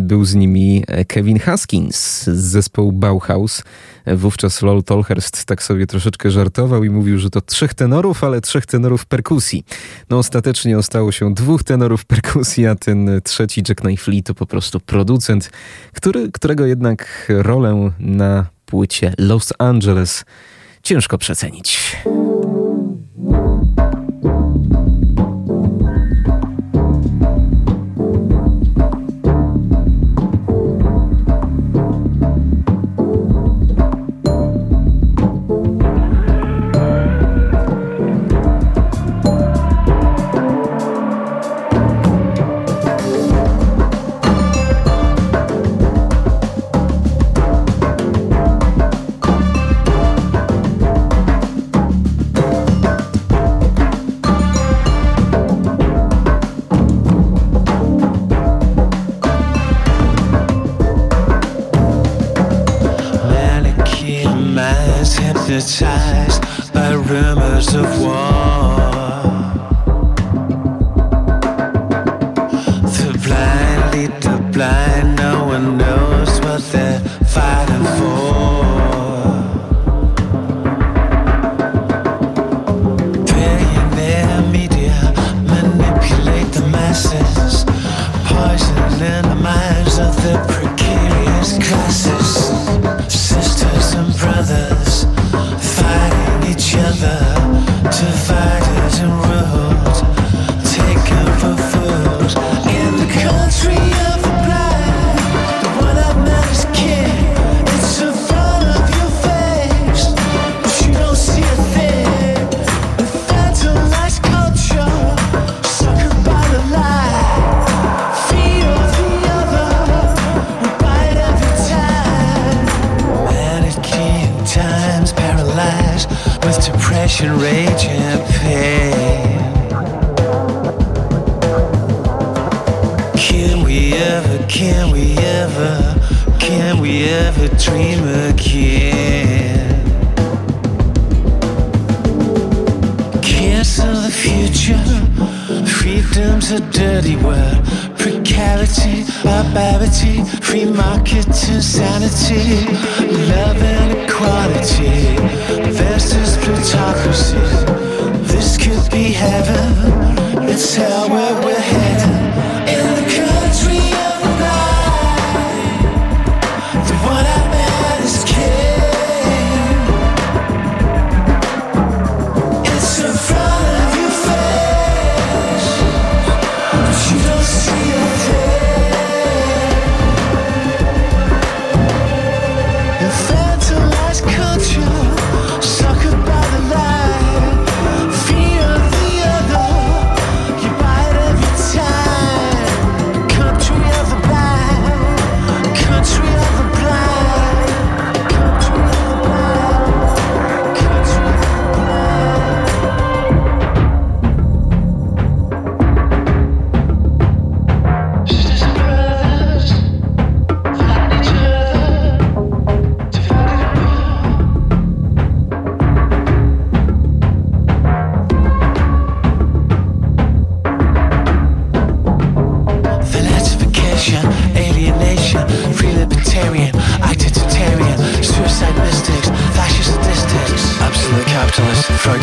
S2: był z nimi Kevin Haskins z zespołu Bauhaus. Wówczas Lol Tolhurst tak sobie troszeczkę żartował i mówił, że to trzech tenorów, ale trzech tenorów perkusji. No ostatecznie ostało się dwóch tenorów perkusji, a ten trzeci Jack Knife Lee to po prostu producent, który, którego jednak rolę na płycie Los Angeles ciężko przecenić.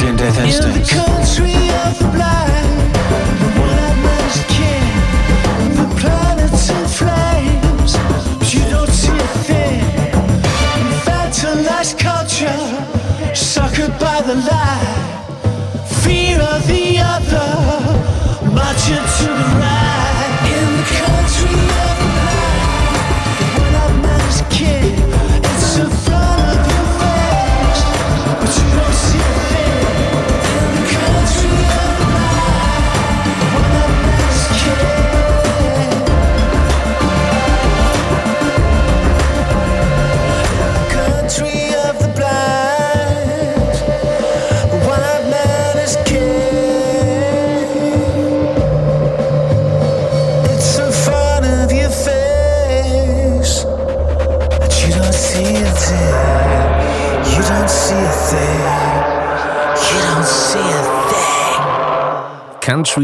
S10: in that instance.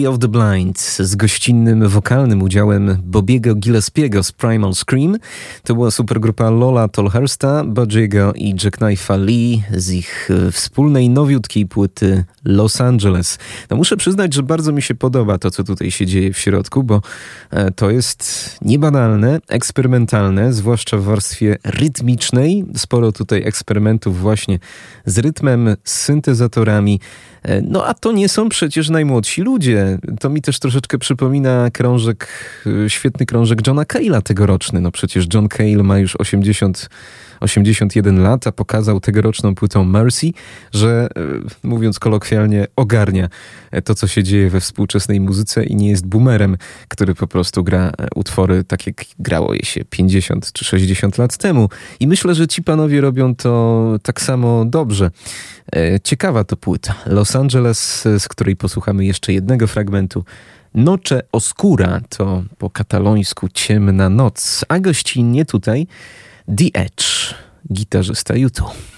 S10: Of the Blind
S1: z gościnnym wokalnym udziałem Bobiego Gillespiego z Primal Scream. To była supergrupa Lola Tolhursta, Bodziego i Jackknife'a Lee z ich e, wspólnej nowiutkiej płyty Los Angeles. No muszę przyznać, że bardzo mi się podoba to, co tutaj się dzieje w środku, bo e, to jest niebanalne, eksperymentalne, zwłaszcza w warstwie rytmicznej. Sporo tutaj eksperymentów właśnie z rytmem, z syntezatorami. E, No a to nie są przecież najmłodsi ludzie. To mi też troszeczkę przypomina krążek, e, świetny krążek Johna Cale'a tegoroczny. No przecież John Cale ma już 80, 81 lat, a pokazał tegoroczną płytą Mercy, że e, mówiąc kolokwialnie ogarnia e, to, co się dzieje we współczesnej muzyce i nie jest boomerem, który po prostu gra e, utwory tak, jak grało je się 50 czy 60 lat temu. I myślę, że ci panowie robią to tak samo dobrze. Ciekawa to płyta. Los Angeles, z której posłuchamy jeszcze jednego fragmentu. Noche Oscura to po katalońsku ciemna noc, a gościnnie tutaj The Edge, gitarzysta YouTube.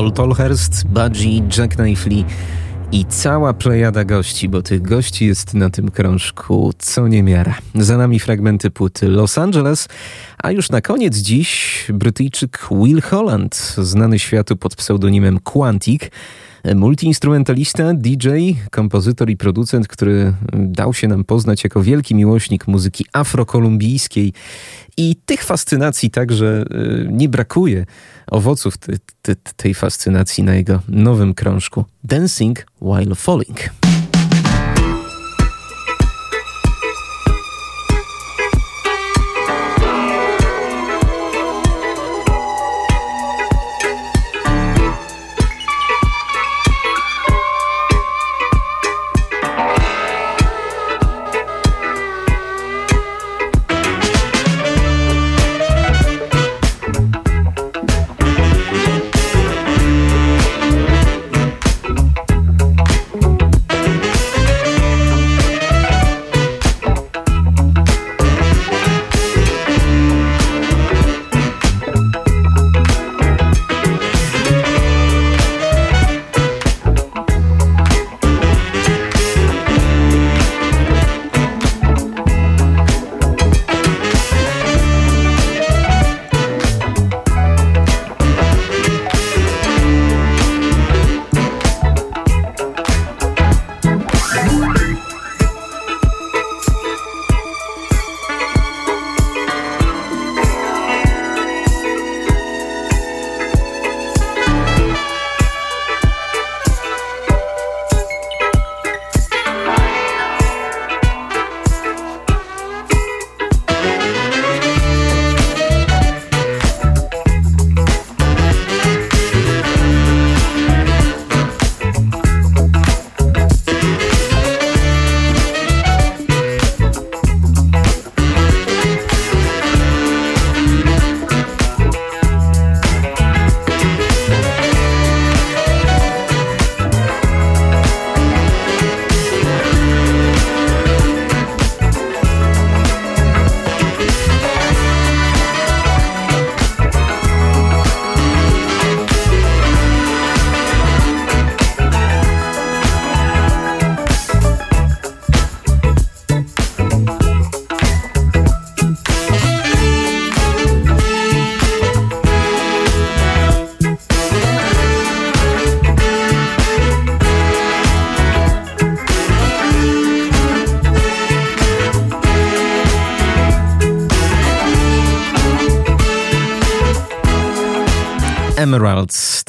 S1: Noel Tolhurst, Budgie, Jack Knifley i cała plejada gości, bo tych gości jest na tym krążku co niemiara. Za nami fragmenty płyty Los Angeles, a już na koniec dziś Brytyjczyk Will Holland, znany światu pod pseudonimem Quantic, multiinstrumentalista, DJ, kompozytor i producent, który dał się nam poznać jako wielki miłośnik muzyki afrokolumbijskiej i tych fascynacji także y, nie brakuje owoców te, te, tej fascynacji na jego nowym krążku Dancing While Falling.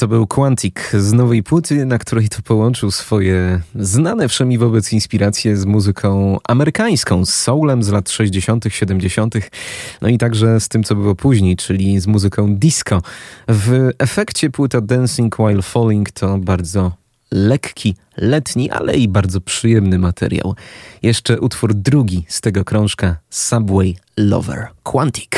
S1: To był Quantic z nowej płyty, na której to połączył swoje znane wszemi wobec inspiracje z muzyką amerykańską, z soulem z lat 60., 70., no i także z tym, co było później, czyli z muzyką disco. W efekcie płyta Dancing While Falling to bardzo lekki, letni, ale i bardzo przyjemny materiał. Jeszcze utwór drugi z tego krążka Subway Lover Quantic.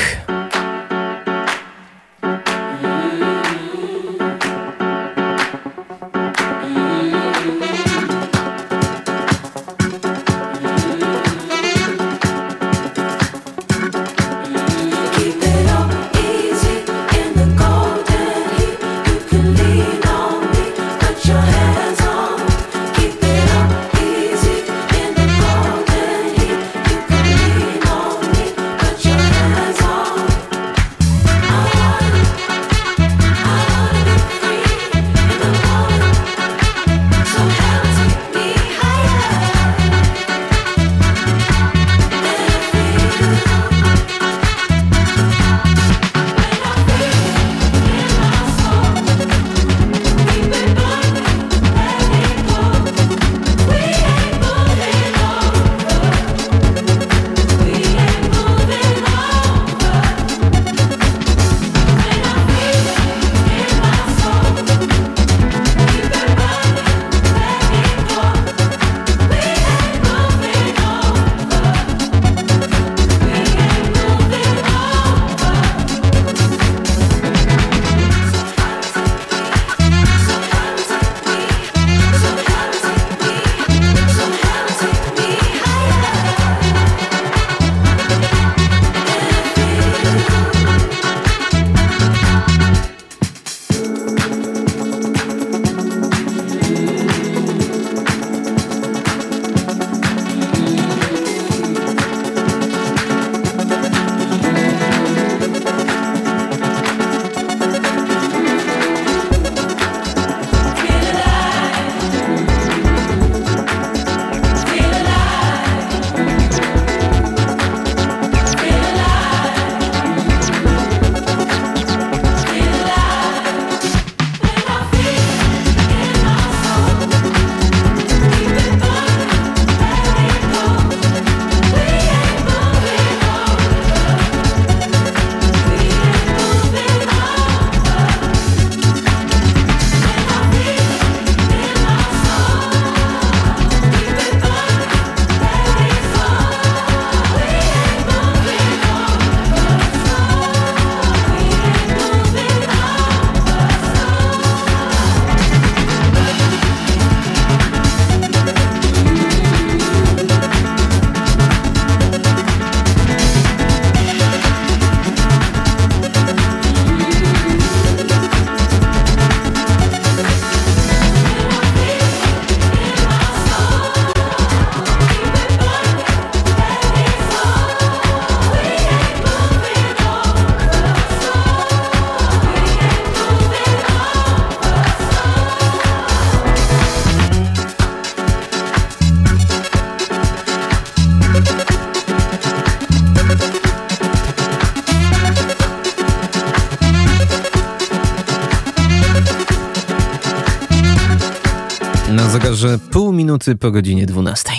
S1: Minuty po godzinie 12.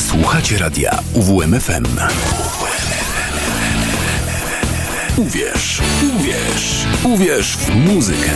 S6: Słuchacie radia UWMFM. Uwierz, uwierz, uwierz w muzykę.